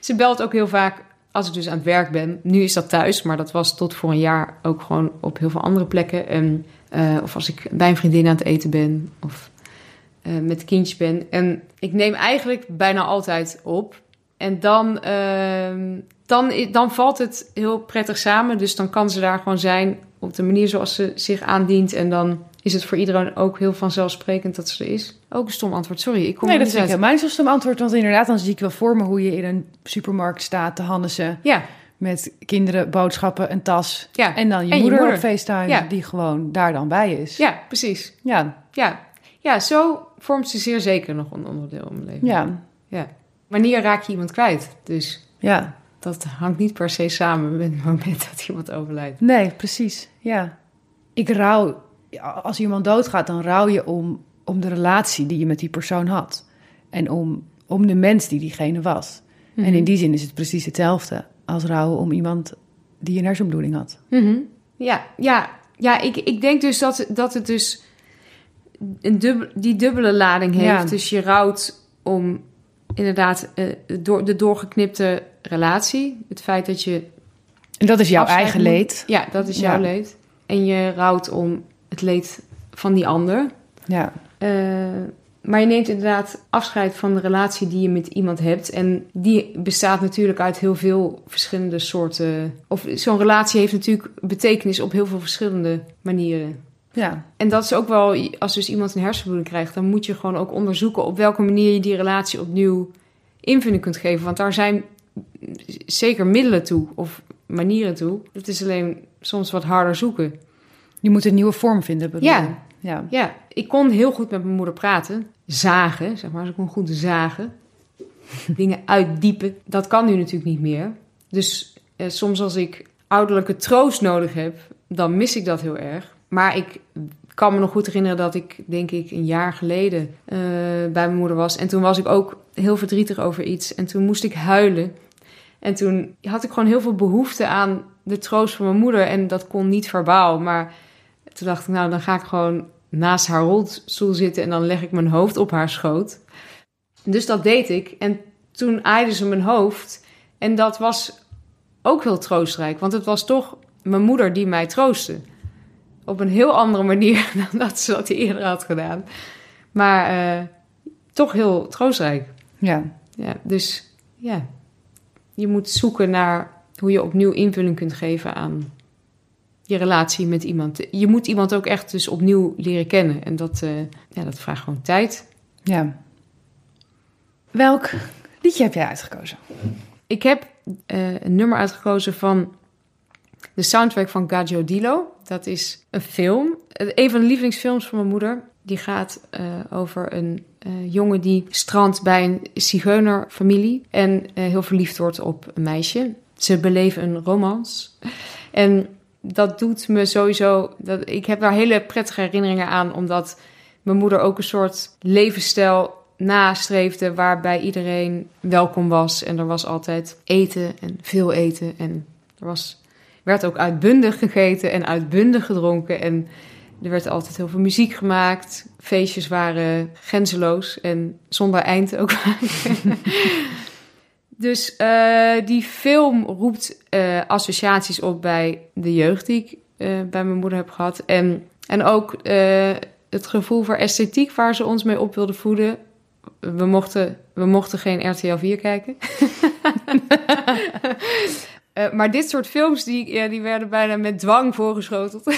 ze belt ook heel vaak als ik dus aan het werk ben. Nu is dat thuis, maar dat was tot voor een jaar ook gewoon op heel veel andere plekken. En, eh, of als ik bij een vriendin aan het eten ben. Of met kindjes ben. En ik neem eigenlijk bijna altijd op. En dan, ehm, dan, dan valt het heel prettig samen. Dus dan kan ze daar gewoon zijn op de manier zoals ze zich aandient. En dan is het voor iedereen ook heel vanzelfsprekend dat ze er is. Ook een stom antwoord, sorry. Ik kom Nee, dat ik uit. helemaal niet zo'n stom antwoord. Want inderdaad, dan zie ik wel voor me hoe je in een supermarkt staat te hannessen. Ja, Met kinderen, boodschappen, een tas. ja. En dan je En je moeder, moeder. op FaceTime, Ja. die gewoon daar dan bij is. ja, precies. Ja, Ja. ja, zo vormt ze zeer zeker nog een onderdeel in mijn leven. ja, ja. Wanneer raak je iemand kwijt? Dus ja. dat hangt niet per se samen met het moment dat iemand overlijdt. Nee, precies. Ja. Ik rouw, als iemand doodgaat, dan rouw je om, om de relatie die je met die persoon had. En om, om de mens die diegene was. En Mhm. in die zin is het precies hetzelfde als rouwen om iemand die een hersenbloeding had. Mhm. Ja, ja, ja ik, ik denk dus dat, dat het dus een dubbel, die dubbele lading heeft. Ja. Dus je rouwt om inderdaad eh, door, de doorgeknipte relatie. Het feit dat je... En dat is jouw eigen moet- leed. Ja, dat is Ja. jouw leed. En je rouwt om het leed van die ander. Ja, Eh, maar je neemt inderdaad afscheid van de relatie die je met iemand hebt. En die bestaat natuurlijk uit heel veel verschillende soorten. Of zo'n relatie heeft natuurlijk betekenis op heel veel verschillende manieren. Ja, En dat is ook wel, als dus iemand een hersenbloeding krijgt, dan moet je gewoon ook onderzoeken op welke manier je die relatie opnieuw invulling kunt geven. Want daar zijn zeker middelen toe of manieren toe. Het is alleen soms wat harder zoeken. je moet een nieuwe vorm vinden. Bedoel Ja. je? ja. Ja, ik kon heel goed met mijn moeder praten. Zagen, zeg maar. Ze kon goed zagen. Dingen uitdiepen. Dat kan nu natuurlijk niet meer. Dus eh, soms als ik ouderlijke troost nodig heb, dan mis ik dat heel erg. Maar ik kan me nog goed herinneren dat ik, denk ik, een jaar geleden eh, bij mijn moeder was. En toen was ik ook heel verdrietig over iets. En toen moest ik huilen. En toen had ik gewoon heel veel behoefte aan de troost van mijn moeder. En dat kon niet verbaal. Maar toen dacht ik, nou, dan ga ik gewoon naast haar rolstoel zitten en dan leg ik mijn hoofd op haar schoot. Dus dat deed ik. En toen aaide ze mijn hoofd. En dat was ook heel troostrijk. Want het was toch mijn moeder die mij troostte. Op een heel andere manier dan dat ze dat eerder had gedaan. Maar eh, toch heel troostrijk. ja. Ja, dus ja, je moet zoeken naar hoe je opnieuw invulling kunt geven aan je relatie met iemand. Je moet iemand ook echt dus opnieuw leren kennen. En dat, eh, ja, dat vraagt gewoon tijd. ja. Welk liedje heb jij uitgekozen? Ik heb eh, een nummer uitgekozen van de soundtrack van Gaggio Dilo. Dat is een film. Een van de lievelingsfilms van mijn moeder. Die gaat eh, over een eh, jongen die strandt bij een zigeunerfamilie. En eh, heel verliefd wordt op een meisje. Ze beleven een romance. En dat doet me sowieso... Dat, ik heb daar hele prettige herinneringen aan. Omdat mijn moeder ook een soort levensstijl nastreefde... waarbij iedereen welkom was. En er was altijd eten en veel eten. En er was, werd ook uitbundig gegeten en uitbundig gedronken. En er werd altijd heel veel muziek gemaakt. Feestjes waren grenzeloos en zonder eind ook dus eh, die film roept eh, associaties op bij de jeugd die ik eh, bij mijn moeder heb gehad. En, en ook het gevoel voor esthetiek waar ze ons mee op wilde voeden. We mochten, we mochten geen RTL 4 kijken. Eh, maar dit soort films, die, ja, die werden bijna met dwang voorgeschoteld.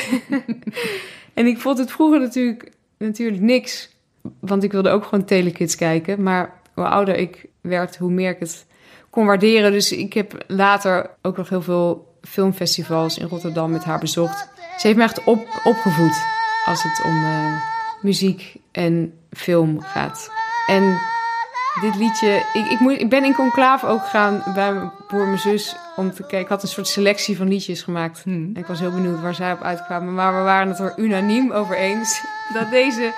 en ik vond het vroeger natuurlijk, natuurlijk niks. Want ik wilde ook gewoon Telekids kijken. Maar hoe ouder ik werd, hoe meer ik het kon waarderen. Dus ik heb later ook nog heel veel filmfestivals in Rotterdam met haar bezocht. Ze heeft me echt op, opgevoed als het om eh, muziek en film gaat. En dit liedje... Ik, ik, moet, ik ben in conclave ook gegaan bij mijn broer en mijn zus... om te kijken. Ik had een soort selectie van liedjes gemaakt. En ik was heel benieuwd waar zij op uitkwamen. Maar we waren het er unaniem over eens... dat deze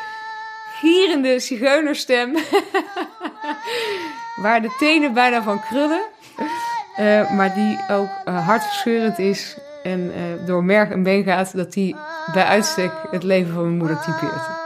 gierende zigeunerstem... waar de tenen bijna van krullen... eh, maar die ook eh, hartverscheurend is... en eh, door merg en been gaat... dat die bij uitstek het leven van mijn moeder typeert.